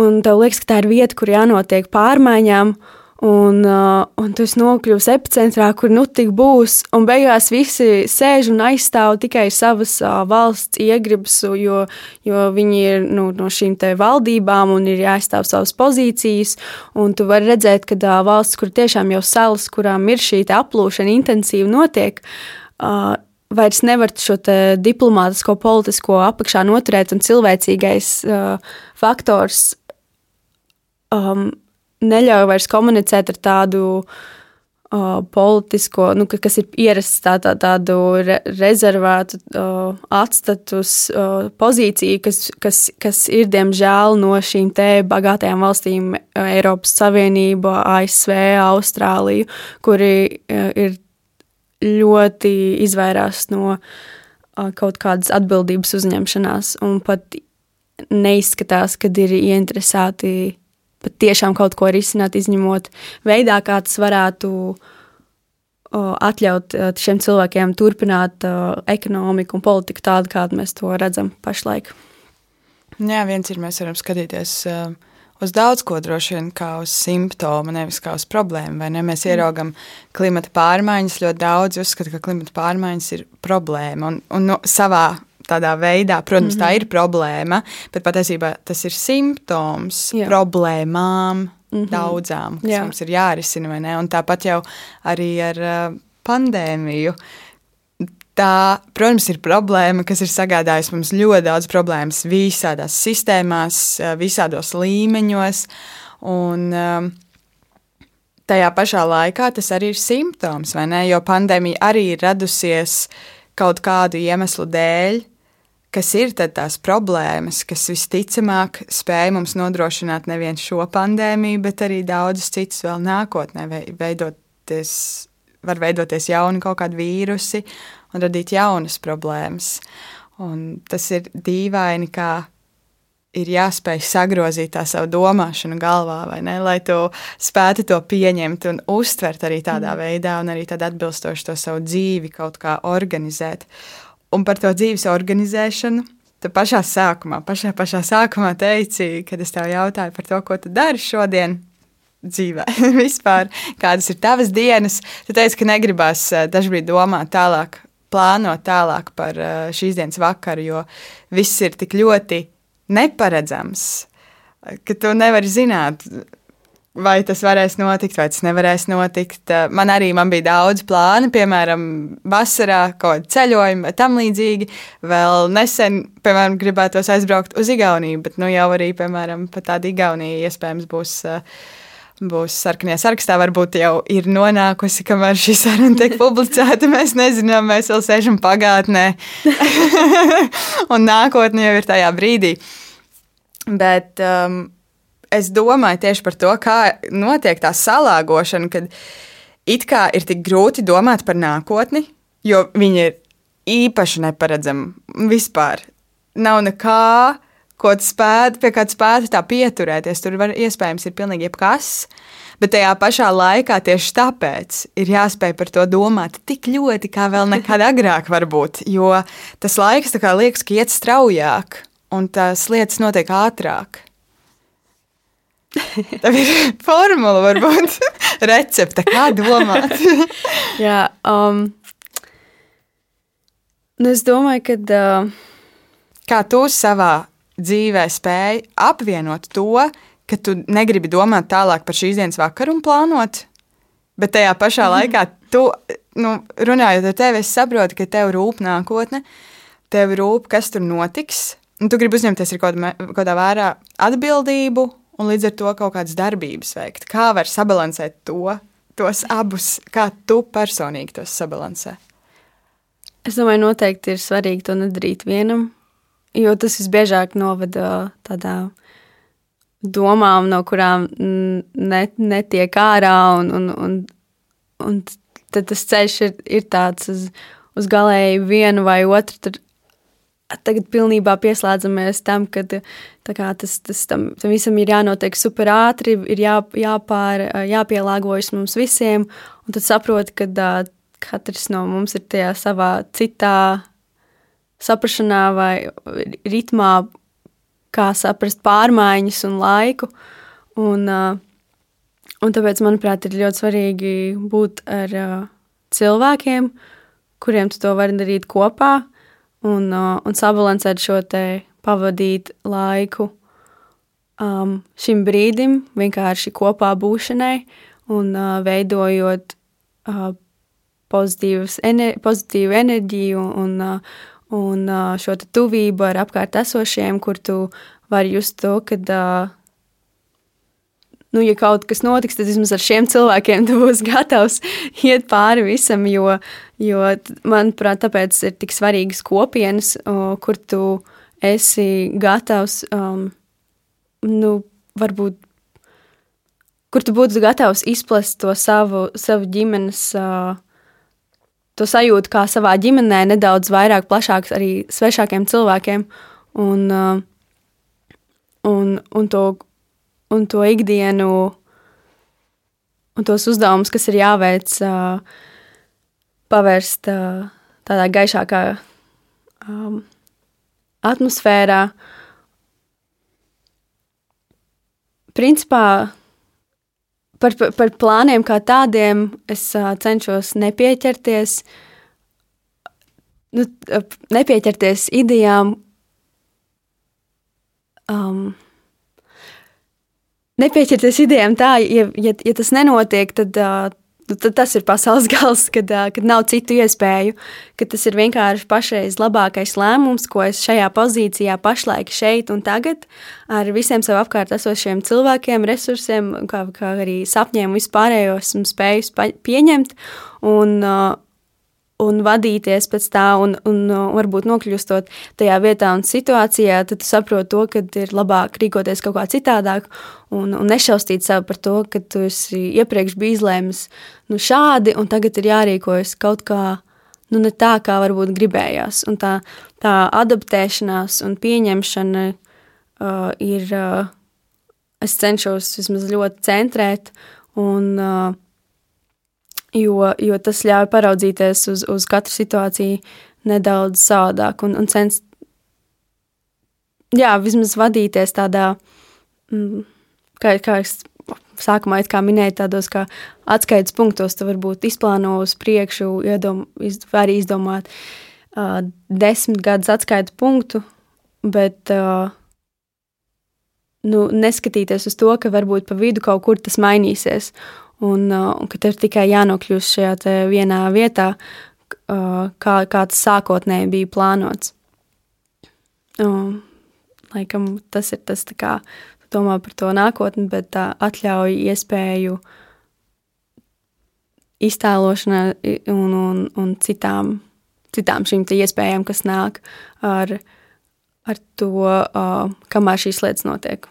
un tev liekas, ka tā ir vieta, kur jānotiek pārmaiņām, uh, Un, uh, un tas nokļūs epicentrā, kur nu tik būs. Un beigās visi sēž un aizstāv tikai savas uh, valsts iegribas, jo, jo viņi ir nu, no šīm valdībām un ir jāaizstāv savas pozīcijas. Un tu vari redzēt, ka uh, valsts, kur tiešām jau salas, kurām ir šī aplūšana intensīvi notiek, uh, vairs nevar šo diplomātisko, politisko apakšā noturēt, un cilvēcīgais uh, faktors um, neļauj vairs komunicēt ar tādu uh, politisko, nu, kas ir ierasts tā, tā, tādu re, rezervētu uh, atstatus uh, pozīciju, kas, kas, kas ir diemžēl no šīm te bagātajām valstīm Eiropas Savienība, ASV, Austrāliju, kuri uh, ir ļoti izvairās no uh, kaut kādas atbildības uzņemšanās un pat neizskatās, kad ir ieinteresēti pat tiešām kaut ko risināt, izņemot veidā, kā tas varētu atļaut uh, šiem cilvēkiem turpināt uh, ekonomiku un politiku tādu, kādu mēs to redzam pašlaik. Jā, viens ir, mēs varam skatīties uh, uz daudz ko droši vien kā uz simptomu, nevis kā uz problēmu. Vai ne? Mēs ieraugam klimata pārmaiņas, ļoti daudz uzskata, ka klimata pārmaiņas ir problēma. Un, un no, savā tādā veidā, protams, mm -hmm. tā mhm. ir problēma, bet patiesībā tas ir simptoms Jā. problēmām. Mm -hmm. Daudzām, kas Jā. mums ir jārisina, vai ne? Un tāpat jau arī ar uh, pandēmiju. Uh, Tā, protams, ir problēma, kas ir sagādājusi mums ļoti daudz problēmas visādās sistēmās, visādos līmeņos. Un, tajā pašā laikā tas arī ir simptoms, vai ne? Jo pandēmija arī ir radusies kaut kādu iemeslu dēļ, kas ir tās problēmas, kas visticamāk spēj mums nodrošināt nevien šo pandēmiju, bet arī daudzus citus vēl nākotnē, veidoties, var veidoties jauni kaut kādi vīrusi un radīt jaunas problēmas. Un tas ir dīvaini, kā ir jāspēj sagrozīt tā savu domāšanu galvā, ne? Lai tu spētu to pieņemt un uztvert arī tādā mm. veidā, un arī tad atbilstoši to savu dzīvi kaut kā organizēt. Un par to dzīves organizēšanu. Tu pašā sākumā, pašā, pašā sākumā teici, kad es tev jautāju par to, ko tu dari šodien, dzīvē, [laughs] vispār, kādas ir tavas dienas. Tu teici, ka negribās eh, dažkārt domāt tālāk plānot tālāk par eh, šīs dienas vakaru, jo viss ir tik ļoti neparedzams, ka tu nevari zināt, vai tas varēs notikt, vai tas nevarēs notikt. Man arī man bija daudz plānu, piemēram, vasarā, kaut kāda ceļojuma, vai tam līdzīgi. Vēl nesen, piemēram, gribētos aizbraukt uz Igauniju, bet nu jau arī, piemēram, pat tāda Igaunija iespējams būs. Uh, būs sarkanajā sarakstā, varbūt jau ir nonākusi, kamēr šī saruna tiek publicēta. [laughs] Mēs nezinām, mēs vēl sēžam pagātnē, [laughs] un nākotnē jau ir tajā brīdī. Bet um, es domāju tieši par to, kā notiek tā salāgošana, kad it kā ir tik grūti domāt par nākotni, jo viņi ir īpaši neparedzami vispār. Nav nekā ko tu spētu, pie kā tu spētu tā pieturēties. Tur var, iespējams ir pilnīgi jebkas. Bet tajā pašā laikā tieši tāpēc ir jāspēj par to domāt tik ļoti, kā vēl nekad agrāk, varbūt. Jo tas laiks liekas, ka iet straujāk, un tās lietas notiek ātrāk. [laughs] Tā ir formula, varbūt [laughs] recepte, kā domāt. [laughs] Jā, um, nu es domāju, ka. Uh, kā tu savā dzīvē spēj apvienot to, ka tu negribi domāt tālāk par šīs dienas vakaru un plānot, bet tajā pašā mm. laikā tu, nu, runājot ar tevi, es saprotu, ka tev rūp nākotne, tev rūp, kas tur notiks, un tu gribi uzņemties kaut kādā vērā atbildību un līdz ar to kaut kādas darbības veikt. Kā var sabalansēt to, tos abus, kā tu personīgi tos sabalansē? Es domāju, noteikti ir svarīgi to nedarīt vienam, jo tas visbiežāk novada tādā domām, no kurām net, netiek ārā, un, un, un, un tad tas ceļš ir, ir tāds uz, uz galēji vienu vai otru. Tad tagad pilnībā pieslēdzamies tam, ka tas, tas tam, tam visam ir jānotiek super ātri, ir jā, jāpār, jāpielāgojas mums visiem, un tad saproti, ka katrs no mums ir tajā savā citā saprašanā vai ritmā, kā saprast pārmaiņas un laiku. Un, un tāpēc, manuprāt, ir ļoti svarīgi būt ar cilvēkiem, kuriem tu to vari darīt kopā un, un sabalansēt šo te pavadīt laiku um, šim brīdim, vienkārši kopā būšanai un uh, veidojot uh, ener pozitīvu enerģiju un, uh, un šo tuvību ar apkārt esošiem, kur tu vari just to, ka nu, ja kaut kas notiks, tad vismaz ar šiem cilvēkiem tu būsi gatavs [laughs] iet pāri visam, jo, jo manuprāt, tāpēc ir tik svarīgas kopienas, kur tu esi gatavs, um, nu, varbūt, kur tu būtu gatavs izplest to savu, savu ģimenes, uh, to sajūtu kā savā ģimenē, nedaudz vairāk, plašāk arī svešākiem cilvēkiem, un, uh, un, un to un to ikdienu un tos uzdevumus, kas ir jāveic, pavērst tādā gaišākā um, atmosfērā. Principā par, par plāniem kā tādiem es cenšos nepieķerties, nu, nepieķerties idejām. Um, nepieķerties idejām tā, ja, ja, ja tas nenotiek, tad, uh, tad tas ir pasaules [laughs] gals, kad, kad nav citu iespēju, ka tas ir vienkārši pašreiz labākais lēmums, ko es šajā pozīcijā pašlaik šeit un tagad ar visiem sev apkārt esošiem cilvēkiem, resursiem, kā, kā arī sapņiem vispārējo esmu spējis pieņemt. Un uh, un vadīties pēc tā, un, un varbūt nokļūstot tajā vietā un situācijā, tad saproti to, ka ir labāk rīkoties kaut kā citādāk un, un nešaustīt sev par to, ka tu esi iepriekš bijis izlēmis nu, šādi, un tagad ir jārīkojas kaut kā. Nu, ne tā, kā varbūt gribējās. Un tā, tā adaptēšanās un pieņemšana uh, ir. Uh, es cenšos vismaz ļoti centrēt un uh, jo, jo tas ļauj paraudzīties uz, uz katru situāciju nedaudz savādāk un, un censties, jā, vismaz vadīties tādā, mm, kā, kā es sākumā minēju, tādos kā atskaites punktos, tu varbūt izplāno uz priekšu, iedom, iz, arī izdomāt uh, desmit gadus atskaites punktu, bet uh, nu, neskatīties uz to, ka varbūt pa vidu kaut kur tas mainīsies un, uh, un ka tev tikai jānokļūst šajā vienā vietā, uh, kā, kā tas sākotnēji bija plānots. Um, laikam tas ir tas, kā domā par to nākotni, bet tā atļauj iespēju iztēlošanai un, un, un citām, citām šīm iespējām, kas nāk ar, ar to, uh, kamēr šīs lietas notiek.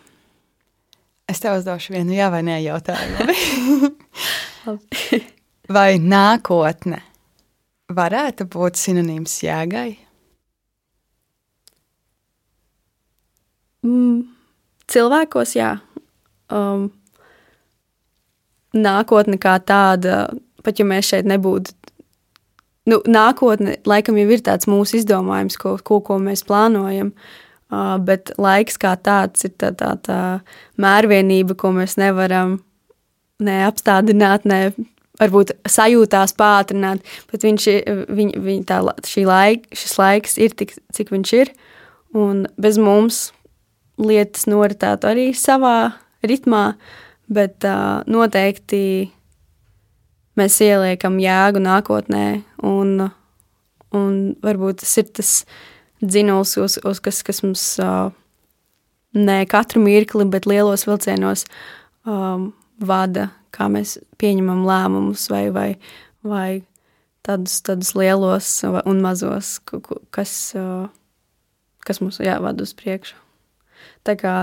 Es tev uzdošu vienu jā vai nē jautājumu. [laughs] [laughs] vai nākotne varētu būt sinonīms jēgai? Mm, cilvēkos, jā. Um, nākotne kā tāda, pat ja mēs šeit nebūtu, nu, nākotne laikam jau ir tāds mūsu izdomājums, ko, ko, ko mēs plānojam. Uh, bet laiks kā tāds ir tā, tā, tā mērvienība, ko mēs nevaram ne apstādināt, ne varbūt sajūtās pātrināt, bet viņš, viņ, viņ, tā, laik, šis laiks ir tik, cik viņš ir, un bez mums lietas noritētu arī savā ritmā, bet uh, noteikti mēs ieliekam jēgu nākotnē, un, un varbūt tas ir tas, uh, dzinuls, uz, uz kas, kas mums uh, ne katru mirkli, bet lielos vilcienos um, vada, kā mēs pieņemam lēmumus vai, vai, vai tādus, tādus lielos un mazos, kas, uh, kas mums jāvada uz priekšu. Tā kā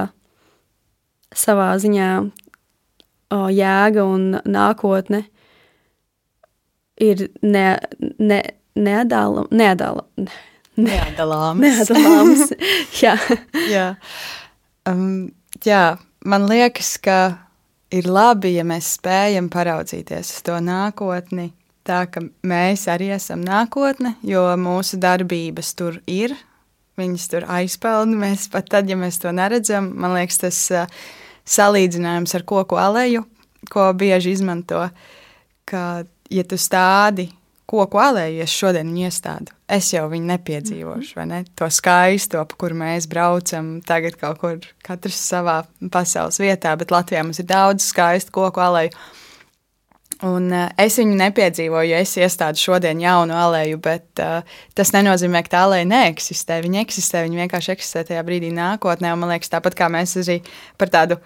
savā ziņā uh, jēga un nākotne ir ne, ne, neatdala, neatdala, Neatdalāms. Neatdalāms. [laughs] jā. jā. Um, jā, man liekas, ka ir labi, ja mēs spējam paraudzīties uz to nākotni, tā ka mēs arī esam nākotne, jo mūsu darbības tur ir, viņas tur aizpelna. Mēs pat tad, ja mēs to neredzam, man liekas, tas uh, salīdzinājums ar koku aleju, ko bieži izmanto, ka, ja tu stādi koku alēju, ja šodien viņu iestādu, es jau viņu nepiedzīvošu, vai ne? To skaisto, pa kuru mēs braucam, tagad kaut kur katrs savā pasaules vietā, bet Latvijā mums ir daudz skaistu koku alēju. Un uh, es viņu nepiedzīvoju, ja es iestādu šodien jaunu alēju, bet uh, tas nenozīmē, ka tā alēja neeksistē. Viņa eksistē, viņa vienkārši eksistē tajā brīdī nākotnē. Un man liekas, tāpat kā mēs arī par tādu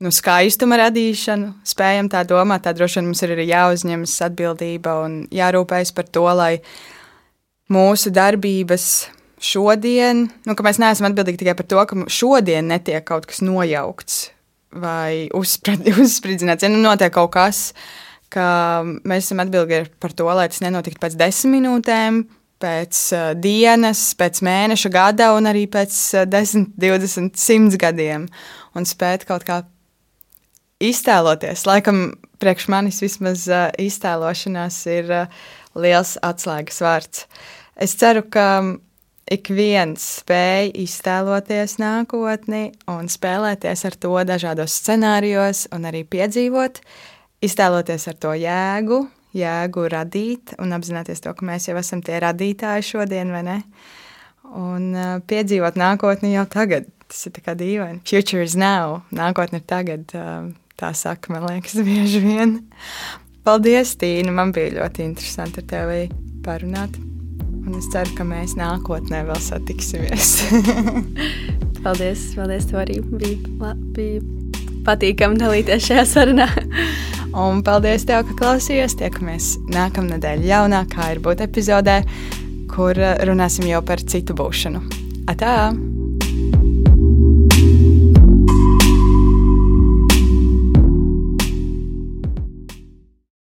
nu, skaistuma radīšanu, spējam tā domāt, tad droši vien mums ir arī jāuzņemas atbildība un jārūpējas par to, lai mūsu darbības šodien, nu, ka mēs neesam atbildīgi tikai par to, ka šodien netiek kaut kas nojaukts vai [laughs] uzspridzināts. Ja nu notiek kaut kas, ka mēs esam atbildīgi par to, lai tas nenotiktu pēc desmit minūtēm, pēc uh, dienas, pēc mēneša, gada un arī pēc uh, 10, 20, 100 gadiem. Un spēt kaut kā iztēloties. Laikam, priekš manis vismaz uh, iztēlošanās ir uh, liels atslēgas vārds. Es ceru, ka ik viens spēj iztēloties nākotni un spēlēties ar to dažādos scenārijos un arī piedzīvot, iztēloties ar to jēgu, jēgu radīt un apzināties to, ka mēs jau esam tie radītāji šodien, vai ne? Un uh, piedzīvot nākotni jau tagad. Tas ir tā kā dīvaini. Future is now. Nākotne ir tagad. Uh, tā saka, man liekas, bieži vien. Paldies, Tīna. Man bija ļoti interesanti ar tevi parunāt. Un es ceru, ka mēs nākotnē vēl satiksimies. [laughs] paldies, paldies. Tev arī bija, bija patīkami dalīties šajā sarunā. [laughs] Un paldies, tev, ka klausījies. Tiekamies nākamnedēļ jaunākā ir būt epizodē, kur runāsim jau par citu būšanu. Atā!